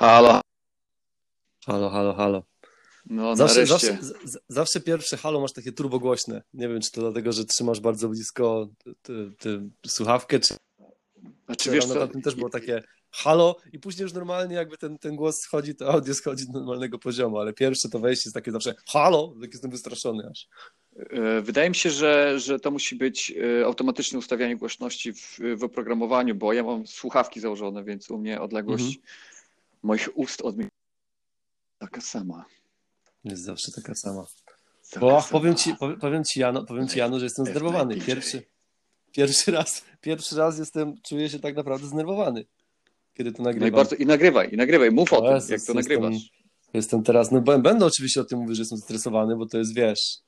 Halo. Halo, halo, halo. No, Zawsze, nareszcie. zawsze, z- zawsze pierwsze halo masz takie turbogłośne. Nie wiem, czy to dlatego, że trzymasz bardzo blisko ty, ty, słuchawkę, czy Znaczy, wiesz na tamtym też było takie halo i później już normalnie jakby ten, ten głos schodzi, to audio schodzi do normalnego poziomu, ale pierwsze to wejście jest takie zawsze halo, tak jestem wystraszony aż. e, wydaje mi się, że, że to musi być e, automatyczne ustawianie głośności w, w oprogramowaniu, bo ja mam słuchawki założone, więc u mnie odległość Mhm. Moich ust od taka sama. Jest zawsze taka sama. Taka Bo sama. powiem ci, powiem, ci Jano, powiem ci Jano, że jestem zdenerwowany. Pierwszy, pierwszy raz, pierwszy raz jestem, czuję się tak naprawdę zdenerwowany, kiedy to No i, nagrywam. bardzo, I nagrywaj, i nagrywaj, mów o O tym, Jezus, jak to nagrywasz. Jestem teraz, no będę oczywiście o tym mówił, że jestem stresowany, bo to jest, wiesz,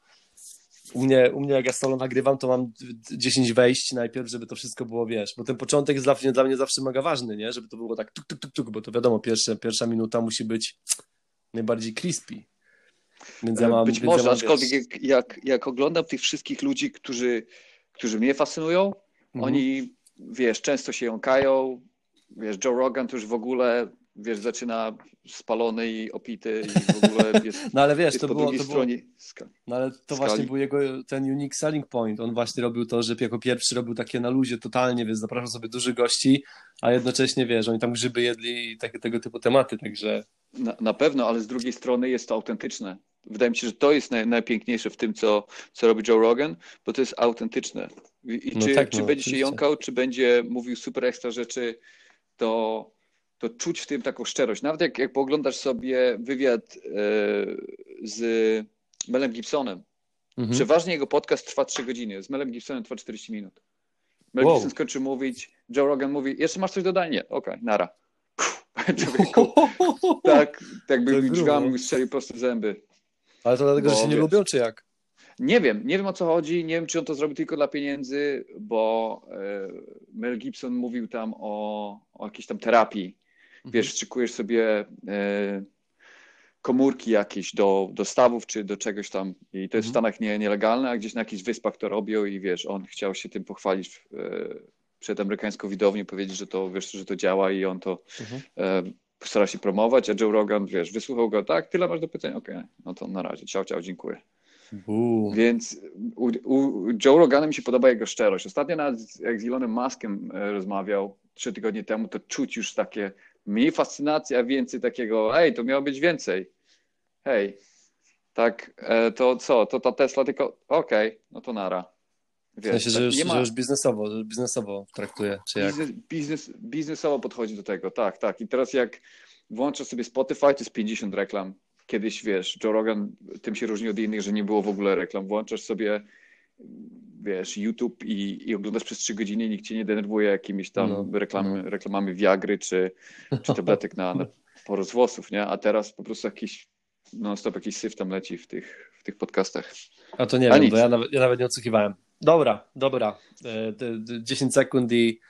u mnie, u mnie jak ja solo nagrywam, to mam 10 wejść najpierw, żeby to wszystko było, wiesz, bo ten początek jest dla mnie, dla mnie zawsze mega ważny, nie, żeby to było tak tuk, tuk, tuk, tuk, bo to wiadomo, pierwsze, pierwsza minuta musi być najbardziej crispy. Więc ja mam, Być więc może, ja mam, aczkolwiek wiesz, jak, jak, jak oglądam tych wszystkich ludzi, którzy, którzy mnie fascynują, mhm. Oni, wiesz, często się jąkają. Wiesz, Joe Rogan to już w ogóle, wiesz, zaczyna spalony i opity i w ogóle jest, No ale wiesz, to po było, drugiej to było, stronie. skali. no ale to skali. właśnie był jego ten unique selling point. On właśnie robił to, że jako pierwszy robił takie na luzie totalnie, więc zapraszał sobie dużych gości, a jednocześnie, wiesz, oni tam grzyby jedli i takie, tego typu tematy, także Na, na pewno, ale z drugiej strony jest to autentyczne. Wydaje mi się, że to jest naj, najpiękniejsze w tym, co, co robi Joe Rogan, bo to jest autentyczne. I, i No czy, tak, czy no, będzie się oczywiście. jąkał, czy będzie mówił super ekstra rzeczy, to, to czuć w tym taką szczerość. Nawet jak, jak pooglądasz sobie wywiad e, z Melem Gibsonem, mhm. Przeważnie jego podcast trwa 3 godziny, z Melem Gibsonem trwa 40 minut. Mel Wow. Gibson skończy mówić, Joe Rogan mówi, jeszcze masz coś do dodania? Nie, okej, nara. Puh, Człowieku, tak, tak by drzwiami mi strzelił prosto zęby. Ale to dlatego, że Bo się nie wiesz. lubią, czy jak? Nie wiem, nie wiem o co chodzi, nie wiem czy on to zrobił tylko dla pieniędzy, bo e, Mel Gibson mówił tam o, o jakiejś tam terapii. Wiesz, szykujesz sobie e, komórki jakieś do, do stawów czy do czegoś tam i to jest w Mhm. Stanach nie, nielegalne, a gdzieś na jakichś wyspach to robią i wiesz, on chciał się tym pochwalić e, przed amerykańską widownią, powiedzieć, że to, wiesz, że to działa i on to Mhm. e, stara się promować, a Joe Rogan, wiesz, wysłuchał go, tak, tyle masz do pytania, okej, no to na razie, ciao, ciao, dziękuję. Buu. Więc u, u Joe Rogana mi się podoba jego szczerość. Ostatnio nawet jak z Elonem Muskiem rozmawiał trzy tygodnie temu, to czuć już takie mniej fascynacji, a więcej takiego, hej, to miało być więcej. Hej, tak, e, to co, to ta Tesla tylko, okej, no to nara. W Wiesz, sensie, że tak już, ma- że już biznesowo, że biznesowo traktuje, czy jak? Biznes, biznes, biznesowo podchodzi do tego, tak, tak. I teraz jak włączasz sobie Spotify, to jest 50 reklam. Kiedyś, wiesz, Joe Rogan tym się różni od innych, że nie było w ogóle reklam. Włączasz sobie, wiesz, YouTube i, i oglądasz przez 3 godziny nikt cię nie denerwuje jakimiś tam No, reklamy, reklamami Viagry czy, czy tabletek na, na porost włosów, nie? A teraz po prostu jakiś non-stop jakiś syf tam leci w tych, w tych podcastach. A to nie A wiem, nic. bo ja nawet, ja nawet nie odsłuchiwałem. Dobra, dobra. E, te- te 10 sekund i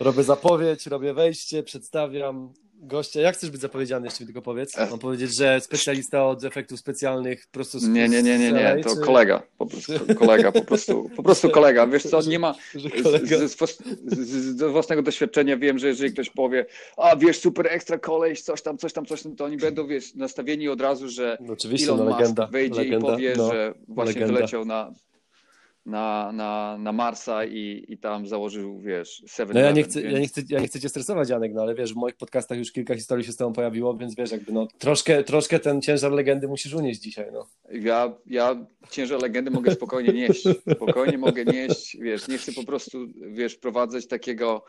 robię zapowiedź, robię wejście, przedstawiam gościa. Jak chcesz być zapowiedziany, jeszcze mi tylko powiedz? Ech. Mam powiedzieć, że specjalista od efektów specjalnych prosto z Nie, nie, nie, nie, nie, to czy- kolega, po prostu, kolega, po prostu, po prostu kolega. Wiesz co, nie ma, z, z, z, własnego doświadczenia wiem, że jeżeli ktoś powie, a wiesz, super ekstra koleś, coś tam, coś tam, coś tam, to oni będą, wiesz, nastawieni od razu, że No, oczywiście, Elon no, Musk legenda. wejdzie legenda, i powie, no. że właśnie legenda. wyleciał na, na, na, na Marsa i, i tam założył, wiesz, Seven No ja nie, chcę, więc- ja, nie chcę, ja nie chcę cię stresować, Janek, no ale wiesz, w moich podcastach już kilka historii się z tobą pojawiło, więc wiesz, jakby no troszkę, troszkę ten ciężar legendy musisz unieść dzisiaj, no. Ja, ja ciężar legendy mogę spokojnie nieść. Spokojnie mogę nieść, wiesz, nie chcę po prostu, wiesz, wprowadzać takiego.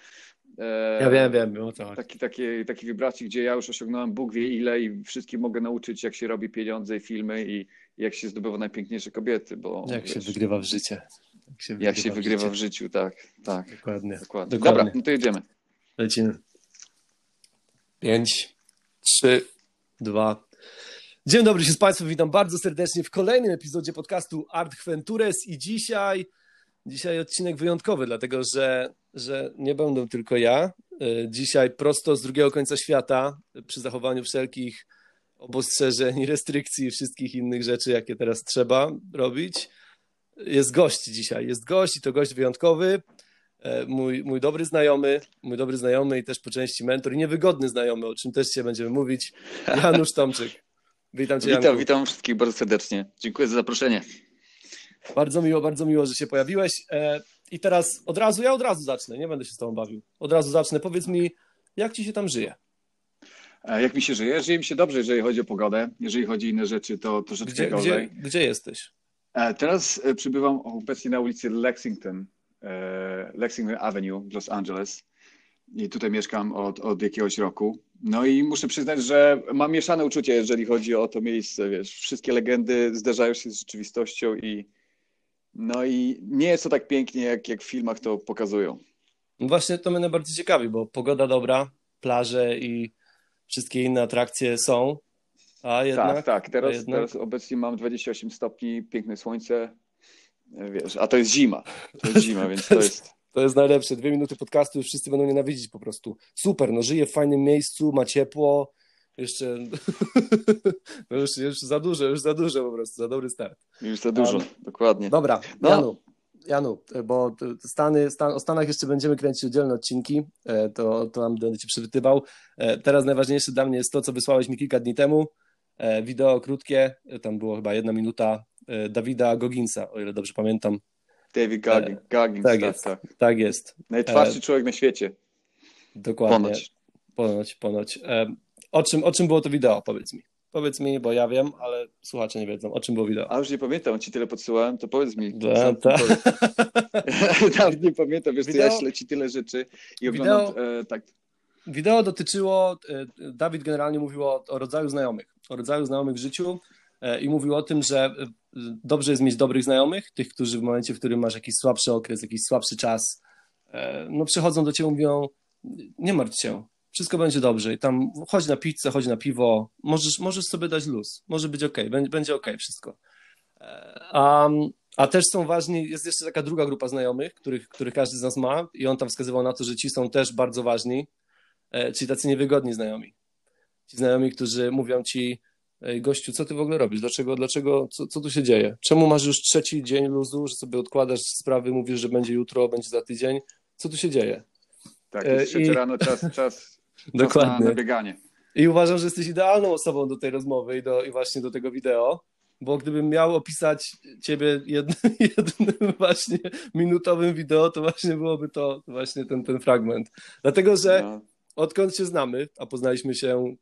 Ja wiem, wiem, wiem o co chodzi. Taki, takiej, takiej wibracji, gdzie ja już osiągnąłem Bóg wie ile i wszystkim mogę nauczyć, jak się robi pieniądze i filmy i jak się zdobywa najpiękniejsze kobiety, bo Jak się wiesz, wygrywa w życie. Jak się jak się wygrywa w życie. życiu, tak, tak, Dokładnie. dokładnie. Dokładnie. Dobra, no to jedziemy. Lecimy. Pięć, trzy, dwa. Dzień dobry się z Państwem, witam bardzo serdecznie w kolejnym epizodzie podcastu Art Ventures i dzisiaj, dzisiaj odcinek wyjątkowy, dlatego że, że nie będę tylko ja. Y, Dzisiaj prosto z drugiego końca świata, przy zachowaniu wszelkich obostrzeżeń, restrykcji i wszystkich innych rzeczy, jakie teraz trzeba robić. Jest gość dzisiaj, jest gość i to gość wyjątkowy. e, mój, mój dobry znajomy, mój dobry znajomy i też po części mentor i niewygodny znajomy, o czym też dzisiaj będziemy mówić, Janusz Tomczyk. Witam Cię, Witam, Janku. witam wszystkich bardzo serdecznie. Dziękuję za zaproszenie. Bardzo miło, bardzo miło, że się pojawiłeś. E, I teraz od razu, ja od razu zacznę, nie będę się z Tobą bawił. Od razu zacznę. Powiedz mi, jak Ci się tam żyje? E, jak mi się żyje? Żyje mi się dobrze, jeżeli chodzi o pogodę. Jeżeli chodzi o inne rzeczy, to troszeczkę gdzie, gorzej. Gdzie, gdzie jesteś? E, teraz przybywam obecnie na ulicy Lexington, Lexington Avenue w Los Angeles. I tutaj mieszkam od, od jakiegoś roku. No i muszę przyznać, że mam mieszane uczucie, jeżeli chodzi o to miejsce. Wiesz, wszystkie legendy zderzają się z rzeczywistością i no i nie jest to tak pięknie, jak, jak w filmach to pokazują. No właśnie to mnie najbardziej ciekawi, bo pogoda dobra, plaże i wszystkie inne atrakcje są, a jednak... Tak, tak. Teraz, jednak... teraz obecnie mam 28 stopni, piękne słońce, wiesz, a to jest zima. To jest zima, więc to jest... To jest najlepsze. Dwie minuty podcastu już wszyscy będą nienawidzić po prostu. Super, no żyję w fajnym miejscu, ma ciepło. Jeszcze, no już, już za dużo, już za dużo po prostu, za dobry start. Już za dużo, um, dokładnie. Dobra, no. Janu, Janu, bo Stany, Stan, o Stanach jeszcze będziemy kręcić oddzielne odcinki, e, to, to nam będę Cię przywytywał. E, teraz najważniejsze dla mnie jest to, co wysłałeś mi kilka dni temu. E, wideo krótkie, tam było chyba jedna minuta Dawida Goginsa, o ile dobrze pamiętam. David Goggins. Goggins tak, tak, jest, tak. tak jest. Najtwardszy człowiek na świecie. Dokładnie. Ponoć. Ponoć, ponoć. O czym, o czym było to wideo? Powiedz mi. Powiedz mi, bo ja wiem, ale słuchacze nie wiedzą, o czym było wideo. A już nie pamiętam, ci tyle podsyłałem, to powiedz mi. Da, ta. Nawet nie pamiętam, wiesz, wideo... ja ślę ci tyle rzeczy i wideo... oglądam, e, tak. Wideo dotyczyło, e, Dawid generalnie mówił o, o rodzaju znajomych, o rodzaju znajomych w życiu e, i mówił o tym, że e, dobrze jest mieć dobrych znajomych, tych, którzy w momencie, w którym masz jakiś słabszy okres, jakiś słabszy czas, e, no przychodzą do ciebie i mówią, nie martw się, wszystko będzie dobrze i tam chodź na pizzę, chodź na piwo, możesz, możesz sobie dać luz, może być ok, będzie, będzie ok wszystko. E, a, a też są ważni, jest jeszcze taka druga grupa znajomych, których, których każdy z nas ma i on tam wskazywał na to, że ci są też bardzo ważni, e, czyli tacy niewygodni znajomi. Ci znajomi, którzy mówią ci, gościu, co ty w ogóle robisz? Dlaczego, dlaczego, co, co tu się dzieje? Czemu masz już trzeci dzień luzu, że sobie odkładasz sprawy, mówisz, że będzie jutro, będzie za tydzień? Co tu się dzieje? Tak, jest trzeci rano, czas, czas, Dokładnie. Czas na bieganie. I uważam, że jesteś idealną osobą do tej rozmowy i, do, i właśnie do tego wideo, bo gdybym miał opisać ciebie jednym, jednym właśnie minutowym wideo, to właśnie byłoby to właśnie ten, ten fragment. Dlatego, że no. odkąd się znamy, a poznaliśmy się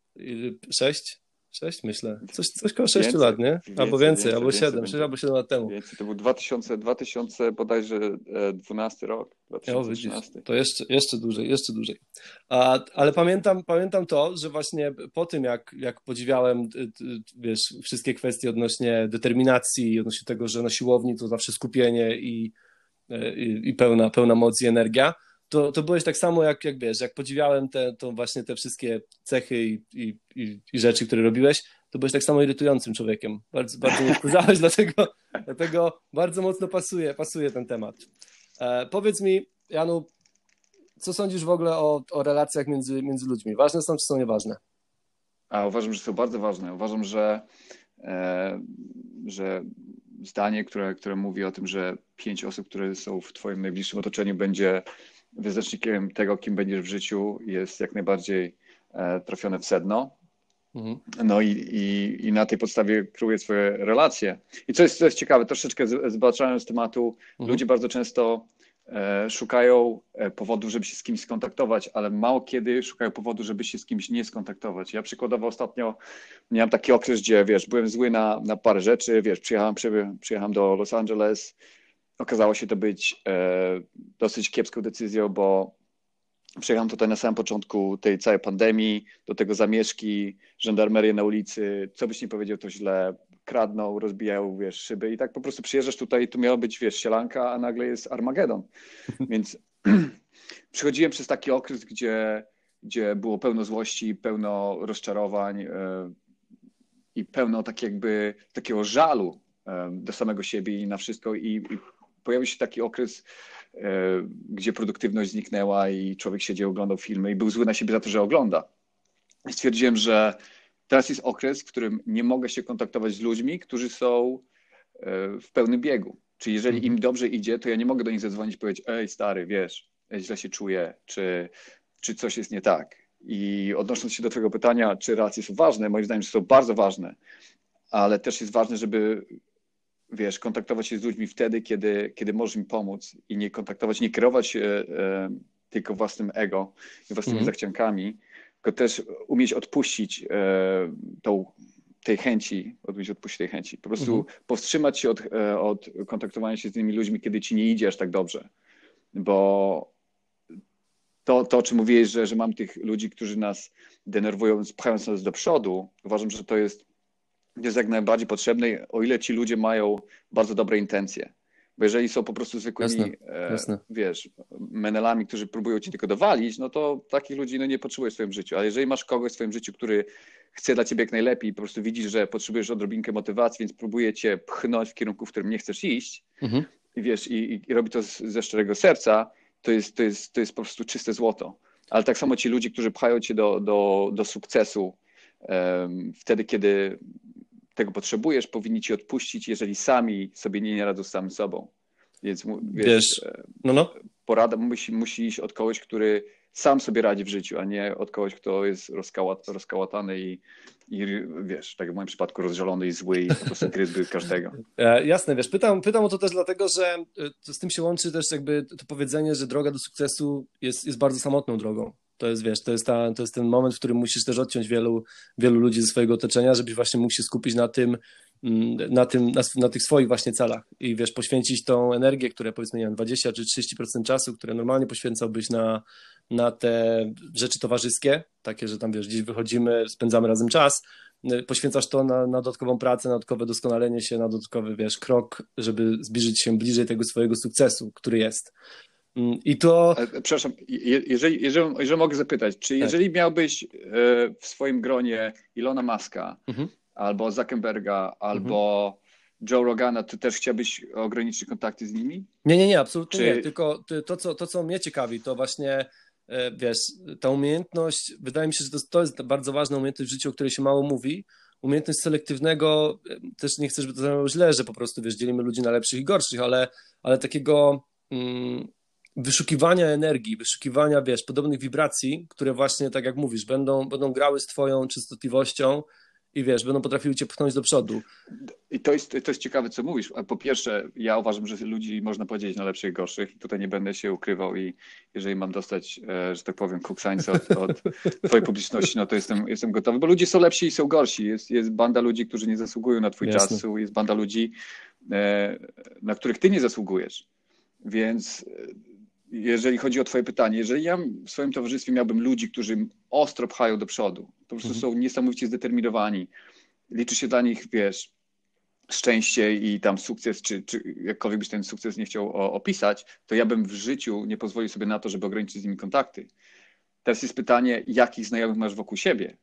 sześć, Sześć, myślę. Coś, coś koło sześciu lat, nie? Albo więcej, więcej albo siedem, sześć albo siedem lat temu. Więcej. To był 2000, 2000 bodajże 12 e, rok. 2013. O, to jeszcze, jeszcze dłużej, jeszcze dłużej. A, ale pamiętam, pamiętam to, że właśnie po tym, jak, jak podziwiałem wiesz, wszystkie kwestie odnośnie determinacji, odnośnie tego, że na siłowni to zawsze skupienie i, e, i, i pełna, pełna moc i energia, to, to byłeś tak samo, jak, jak wiesz, jak podziwiałem te, to właśnie te wszystkie cechy i, i, i, rzeczy, które robiłeś, to byłeś tak samo irytującym człowiekiem. Bardzo, bardzo mnie dlatego, dlatego bardzo mocno pasuje, pasuje ten temat. E, powiedz mi, Janu, co sądzisz w ogóle o, o relacjach między, między ludźmi? Ważne są czy są nieważne? A uważam, że są bardzo ważne. Uważam, że, e, że zdanie, które, które mówi o tym, że pięć osób, które są w Twoim najbliższym otoczeniu, będzie wyznacznikiem tego, kim będziesz w życiu, jest jak najbardziej e, trafione w sedno. Mhm. No i, i, i, na tej podstawie kruje swoje relacje. I co jest, co jest ciekawe, troszeczkę zbaczając tematu, mhm. ludzie bardzo często e, szukają e, powodu, żeby się z kimś skontaktować, ale mało kiedy szukają powodu, żeby się z kimś nie skontaktować. Ja przykładowo ostatnio miałem taki okres, gdzie wiesz, byłem zły na, na parę rzeczy, wiesz, przyjechałem, przyjechałem do Los Angeles, Okazało się to być e, dosyć kiepską decyzją, bo przyjechałem tutaj na samym początku tej całej pandemii, do tego zamieszki, żandarmerię na ulicy, co byś nie powiedział, to źle, kradną, rozbijają, wiesz, szyby. I tak po prostu przyjeżdżasz tutaj, tu miało być, wiesz, sielanka, a nagle jest Armagedon. Więc przychodziłem przez taki okres, gdzie, gdzie było pełno złości, pełno rozczarowań e, i pełno tak jakby takiego żalu e, do samego siebie i na wszystko. I, i pojawił się taki okres, e, gdzie produktywność zniknęła i człowiek siedział, oglądał filmy i był zły na siebie za to, że ogląda. Stwierdziłem, że teraz jest okres, w którym nie mogę się kontaktować z ludźmi, którzy są e, w pełnym biegu. Czyli jeżeli im mhm. dobrze idzie, to ja nie mogę do nich zadzwonić i powiedzieć, ej stary, wiesz, źle się czuję, czy, czy coś jest nie tak. I odnosząc się do Twojego pytania, czy relacje są ważne, moim zdaniem są bardzo ważne, ale też jest ważne, żeby wiesz, kontaktować się z ludźmi wtedy, kiedy, kiedy możesz im pomóc i nie kontaktować, nie kierować się e, tylko własnym ego i własnymi mm. zachciankami, tylko też umieć odpuścić e, tą, tej chęci, umieć odpuścić tej chęci. Po prostu mm. powstrzymać się od, e, od kontaktowania się z tymi ludźmi, kiedy ci nie idzie aż tak dobrze. Bo to, to o czym mówiłeś, że, że mam tych ludzi, którzy nas denerwują, pchając nas do przodu, uważam, że to jest, jest jak najbardziej potrzebne, o ile ci ludzie mają bardzo dobre intencje. Bo jeżeli są po prostu zwykłymi, jasne, e, jasne. wiesz, menelami, którzy próbują ci tylko dowalić, no to takich ludzi no, nie potrzebujesz w swoim życiu. Ale jeżeli masz kogoś w swoim życiu, który chce dla ciebie jak najlepiej i po prostu widzisz, że potrzebujesz odrobinkę motywacji, więc próbuje cię pchnąć w kierunku, w którym nie chcesz iść mhm. i wiesz, i, i robi to z, ze szczerego serca, to jest, to, jest, to jest po prostu czyste złoto. Ale tak samo ci ludzie, którzy pchają cię do, do, do sukcesu um, wtedy, kiedy tego potrzebujesz, powinni ci odpuścić, jeżeli sami sobie nie, nie radzą z samym sobą. Więc wiesz, wiesz no, no. porada musi, musi iść od kogoś, który sam sobie radzi w życiu, a nie od kogoś, kto jest rozkałat, rozkałatany i, i wiesz, tak jak w moim przypadku rozżalony i zły i po prostu gryzby każdego. E, jasne, wiesz, pytam, pytam o to też dlatego, że e, z tym się łączy też jakby to powiedzenie, że droga do sukcesu jest, jest bardzo samotną drogą. To jest, wiesz, to jest, ta, to jest ten moment, w którym musisz też odciąć wielu, wielu ludzi ze swojego otoczenia, żebyś właśnie mógł się skupić na tym, mm, na, tym na, na, tych swoich właśnie celach i wiesz, poświęcić tą energię, które powiedzmy, nie wiem, 20 czy 30% czasu, które normalnie poświęcałbyś na, na te rzeczy towarzyskie, takie, że tam wiesz, gdzieś wychodzimy, spędzamy razem czas, y, poświęcasz to na, na dodatkową pracę, na dodatkowe doskonalenie się, na dodatkowy, wiesz, krok, żeby zbliżyć się bliżej tego swojego sukcesu, który jest. Mm, I to. E, przepraszam, jeżeli, jeżeli, jeżeli mogę zapytać, czy tak. jeżeli tak. miałbyś e, w swoim gronie Ilona Maska, mhm. albo Zuckerberga, albo mhm. Joe Rogana, to też chciałbyś ograniczyć kontakty z nimi? Nie, nie, nie, absolutnie czy... nie. Tylko to co, to, co mnie ciekawi, to właśnie e, wiesz, ta umiejętność, wydaje mi się, że to, to jest bardzo ważna umiejętność w życiu, o której się mało mówi. Umiejętność selektywnego, też nie chcę, żeby to zabrzmiało źle, że po prostu wiesz, dzielimy ludzi na lepszych i gorszych, ale, ale takiego. Mm, wyszukiwania energii, wyszukiwania, wiesz, podobnych wibracji, które właśnie, tak jak mówisz, będą, będą grały z twoją częstotliwością i wiesz, będą potrafiły cię pchnąć do przodu. I to jest, to jest ciekawe, co mówisz. Po pierwsze, ja uważam, że ludzi można podzielić na lepszych i gorszych i tutaj nie będę się ukrywał i jeżeli mam dostać, e, że tak powiem, kuksańca od, od twojej publiczności, no to jestem, jestem gotowy, bo ludzie są lepsi i są gorsi. Jest, jest banda ludzi, którzy nie zasługują na twój Jasne. czas, jest banda ludzi, e, na których ty nie zasługujesz. Więc jeżeli chodzi o Twoje pytanie, jeżeli ja w swoim towarzystwie miałbym ludzi, którzy ostro pchają do przodu, po prostu mhm. są niesamowicie zdeterminowani, liczy się dla nich, wiesz, szczęście i tam sukces, czy, czy jakkolwiek byś ten sukces nie chciał opisać, to ja bym w życiu nie pozwolił sobie na to, żeby ograniczyć z nimi kontakty. Teraz jest pytanie, jakich znajomych masz wokół siebie?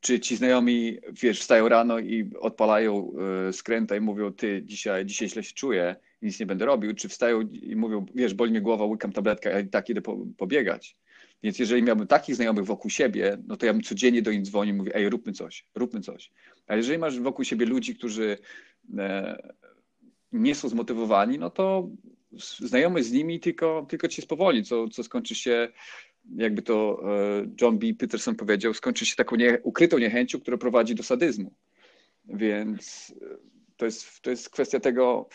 Czy ci znajomi, wiesz, wstają rano i odpalają y, skręta i mówią, ty, dzisiaj, dzisiaj źle się czuję, nic nie będę robił, czy wstają i mówią, wiesz, boli mnie głowa, łykam tabletkę, a i tak idę po, pobiegać. Więc jeżeli miałbym takich znajomych wokół siebie, no to ja bym codziennie do nich dzwonił i mówił, ej, róbmy coś, róbmy coś. A jeżeli masz wokół siebie ludzi, którzy e, nie są zmotywowani, no to znajomy z nimi tylko, tylko cię spowoli, co, co skończy się, jakby to e, John B. Peterson powiedział, skończy się taką nie, ukrytą niechęcią, która prowadzi do sadyzmu. Więc e, to jest, to jest kwestia tego,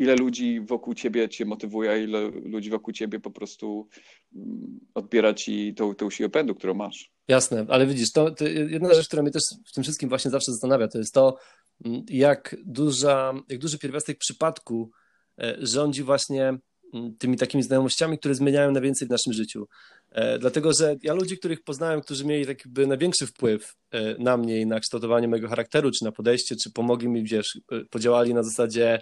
ile ludzi wokół ciebie cię motywuje, ile ludzi wokół ciebie po prostu mm, odbiera ci tą, tą siłę pędu, którą masz. Jasne, ale widzisz, to, to, jedna rzecz, która mnie też w tym wszystkim właśnie zawsze zastanawia, to jest to, mm, jak, duża, jak duży pierwiastek przypadku e, rządzi właśnie mm, tymi takimi znajomościami, które zmieniają najwięcej w naszym życiu. E, dlatego, że ja ludzi, których poznałem, którzy mieli tak jakby największy wpływ e, na mnie i na kształtowanie mojego charakteru, czy na podejście, czy pomogli mi, wiesz, podziałali na zasadzie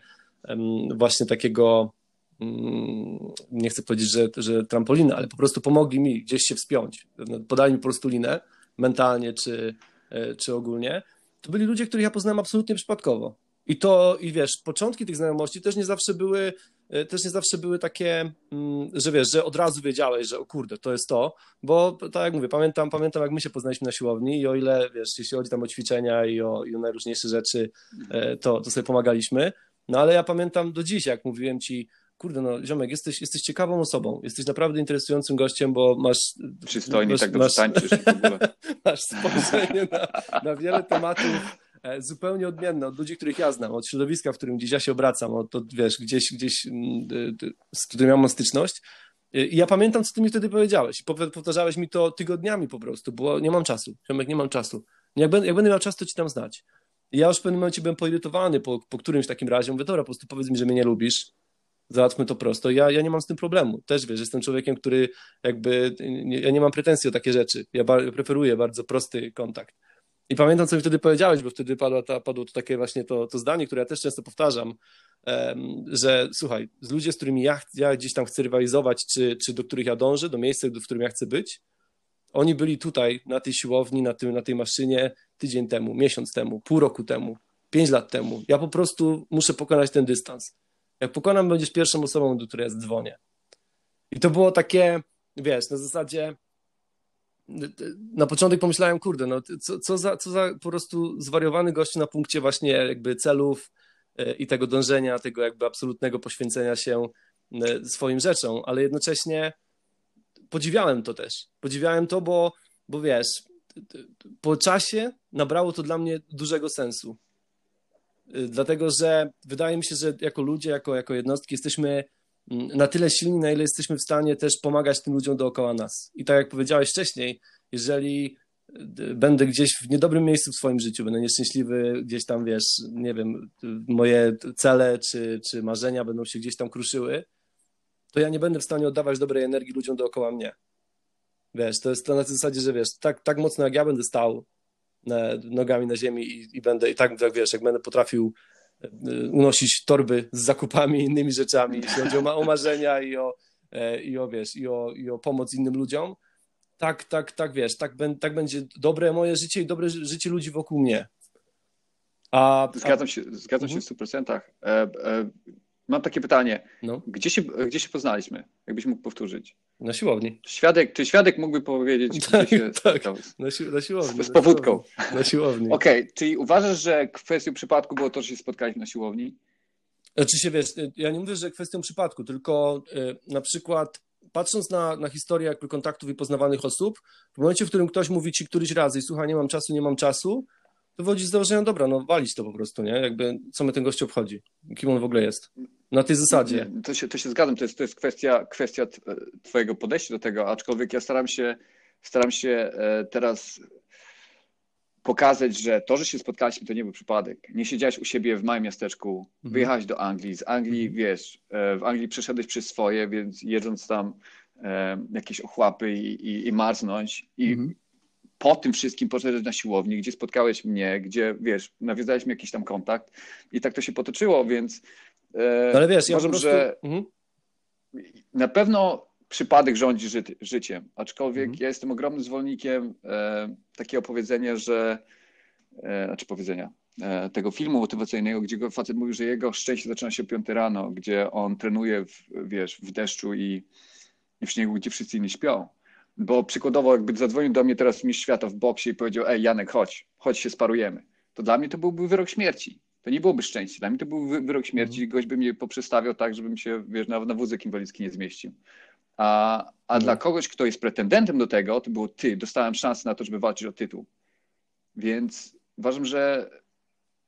właśnie takiego, mm, nie chcę powiedzieć, że, że trampolina, ale po prostu pomogli mi gdzieś się wspiąć. Podali mi po prostu linę mentalnie czy, e, czy ogólnie. To byli ludzie, których ja poznałem absolutnie przypadkowo. I to, i wiesz, początki tych znajomości też nie zawsze były, e, też nie zawsze były takie, mm, że wiesz, że od razu wiedziałeś, że o kurde, to jest to, bo tak jak mówię, pamiętam, pamiętam jak my się poznaliśmy na siłowni i o ile, wiesz, jeśli chodzi tam o ćwiczenia i o, i o najróżniejsze rzeczy, e, to, to sobie pomagaliśmy, no ale ja pamiętam do dziś, jak mówiłem ci, kurde no ziomek, jesteś, jesteś ciekawą osobą, jesteś naprawdę interesującym gościem, bo masz... Przystojnie, masz, tak dobrze masz, tańczysz w ogóle. Masz spojrzenie na, na wiele tematów e, zupełnie odmienne od ludzi, których ja znam, od środowiska, w którym gdzieś ja się obracam, od, od wiesz, gdzieś, gdzieś mm, z którym mam styczność. I ja pamiętam, co ty mi wtedy powiedziałeś. Powtarzałeś mi to tygodniami po prostu, bo nie mam czasu. Ziomek, nie mam czasu. Jak będę, jak będę miał czas, to ci tam znać. I ja już w pewnym momencie byłem poirytowany po, po którymś takim razie. Mówię, dobra, po prostu powiedz mi, że mnie nie lubisz. Załatwmy to prosto. Ja, ja nie mam z tym problemu. Też wiesz, jestem człowiekiem, który jakby, nie, ja nie mam pretensji o takie rzeczy. Ja, preferuję bardzo prosty kontakt. I pamiętam, co mi wtedy powiedziałeś, bo wtedy padło, ta, padło to takie właśnie to, to zdanie, które ja też często powtarzam, um, że słuchaj, z ludźmi, z którymi ja, ja gdzieś tam chcę rywalizować, czy, czy do których ja dążę, do miejsca, w którym ja chcę być, oni byli tutaj na tej siłowni, na, tym, na tej maszynie tydzień temu, miesiąc temu, pół roku temu, pięć lat temu. Ja po prostu muszę pokonać ten dystans. Jak pokonam, będziesz pierwszą osobą, do której ja dzwonię. I to było takie, wiesz, na zasadzie na początek pomyślałem, kurde, no co, co, za, co za po prostu zwariowany gościu na punkcie właśnie jakby celów e, i tego dążenia, tego jakby absolutnego poświęcenia się e, swoim rzeczom, ale jednocześnie podziwiałem to też. Podziwiałem to, bo, bo wiesz, po czasie nabrało to dla mnie dużego sensu. Y, dlatego, że wydaje mi się, że jako ludzie, jako, jako jednostki jesteśmy mm, na tyle silni, na ile jesteśmy w stanie też pomagać tym ludziom dookoła nas. I tak jak powiedziałeś wcześniej, jeżeli y, będę gdzieś w niedobrym miejscu w swoim życiu, będę nieszczęśliwy, gdzieś tam, wiesz, nie wiem, moje cele czy, czy marzenia będą się gdzieś tam kruszyły, to ja nie będę w stanie oddawać dobrej energii ludziom dookoła mnie. Wiesz, to jest to na tej zasadzie, że wiesz, tak, tak mocno jak ja będę stał na, nogami na ziemi i, i będę, i tak, tak wiesz, jak będę potrafił e, unosić torby z zakupami i innymi rzeczami, jeśli chodzi o, o marzenia i o, e, i o, wiesz, i o, i o pomoc innym ludziom, tak, tak, tak, wiesz, tak, tak będzie dobre moje życie i dobre życie ludzi wokół mnie. A, zgadzam się, zgadzam się w 100%. E, e, Mam takie pytanie. No. Gdzie, się, gdzie się poznaliśmy? Jakbyś mógł powtórzyć? Na siłowni. Świadek, czy świadek mógłby powiedzieć, tak, się tak, na, si na siłowni. Z, z powódką. Na siłowni. Okej, okay, czyli uważasz, że kwestią przypadku było to, że się spotkaliśmy na siłowni? Oczywiście, wiesz, ja nie mówię, że kwestią przypadku, tylko y, na przykład patrząc na, na historię jakby kontaktów i poznawanych osób, w momencie, w którym ktoś mówi ci któryś razy, słuchaj, nie mam czasu, nie mam czasu, to wychodzi z założenia, dobra, no walić to po prostu, nie? Jakby, co my ten gość obchodzi? Kim on w ogóle jest? Na tej zasadzie. To się, to się zgadzam, to jest, to jest kwestia, kwestia twojego podejścia do tego, aczkolwiek ja staram się, staram się e, teraz pokazać, że to, że się spotkaliśmy, to nie był przypadek. Nie siedziałeś u siebie w małym miasteczku, mhm. wyjechałeś do Anglii, z Anglii, mhm. wiesz, e, w Anglii przeszedłeś przez swoje, więc jedząc tam e, jakieś ochłapy i, i, i marznąć i mhm po tym wszystkim poszedłeś na siłowni, gdzie spotkałeś mnie, gdzie, wiesz, nawiązaliśmy jakiś tam kontakt i tak to się potoczyło, więc e, ale wiesz, uważam, ja prostu... że mhm. na pewno przypadek rządzi ży życiem, aczkolwiek mhm. ja jestem ogromnym zwolennikiem e, takiego powiedzenia, że e, znaczy powiedzenia, e, tego filmu motywacyjnego, gdzie go facet mówił, że jego szczęście zaczyna się o 5 rano, gdzie on trenuje, w, wiesz, w deszczu i, i w śniegu, gdzie wszyscy inni śpią. Bo przykładowo, jakby zadzwonił do mnie teraz mistrz świata w boksie i powiedział, ej Janek, chodź, chodź się sparujemy. To dla mnie to byłby wyrok śmierci. To nie byłoby szczęście. Dla mnie to był wyrok śmierci. Mm. Gość by mnie poprzestawiał tak, żebym się, wiesz, na, na wózek inwalidzki nie zmieścił. A, a mm. dla kogoś, kto jest pretendentem do tego, to było ty. Dostałem szansę na to, żeby walczyć o tytuł. Więc uważam, że,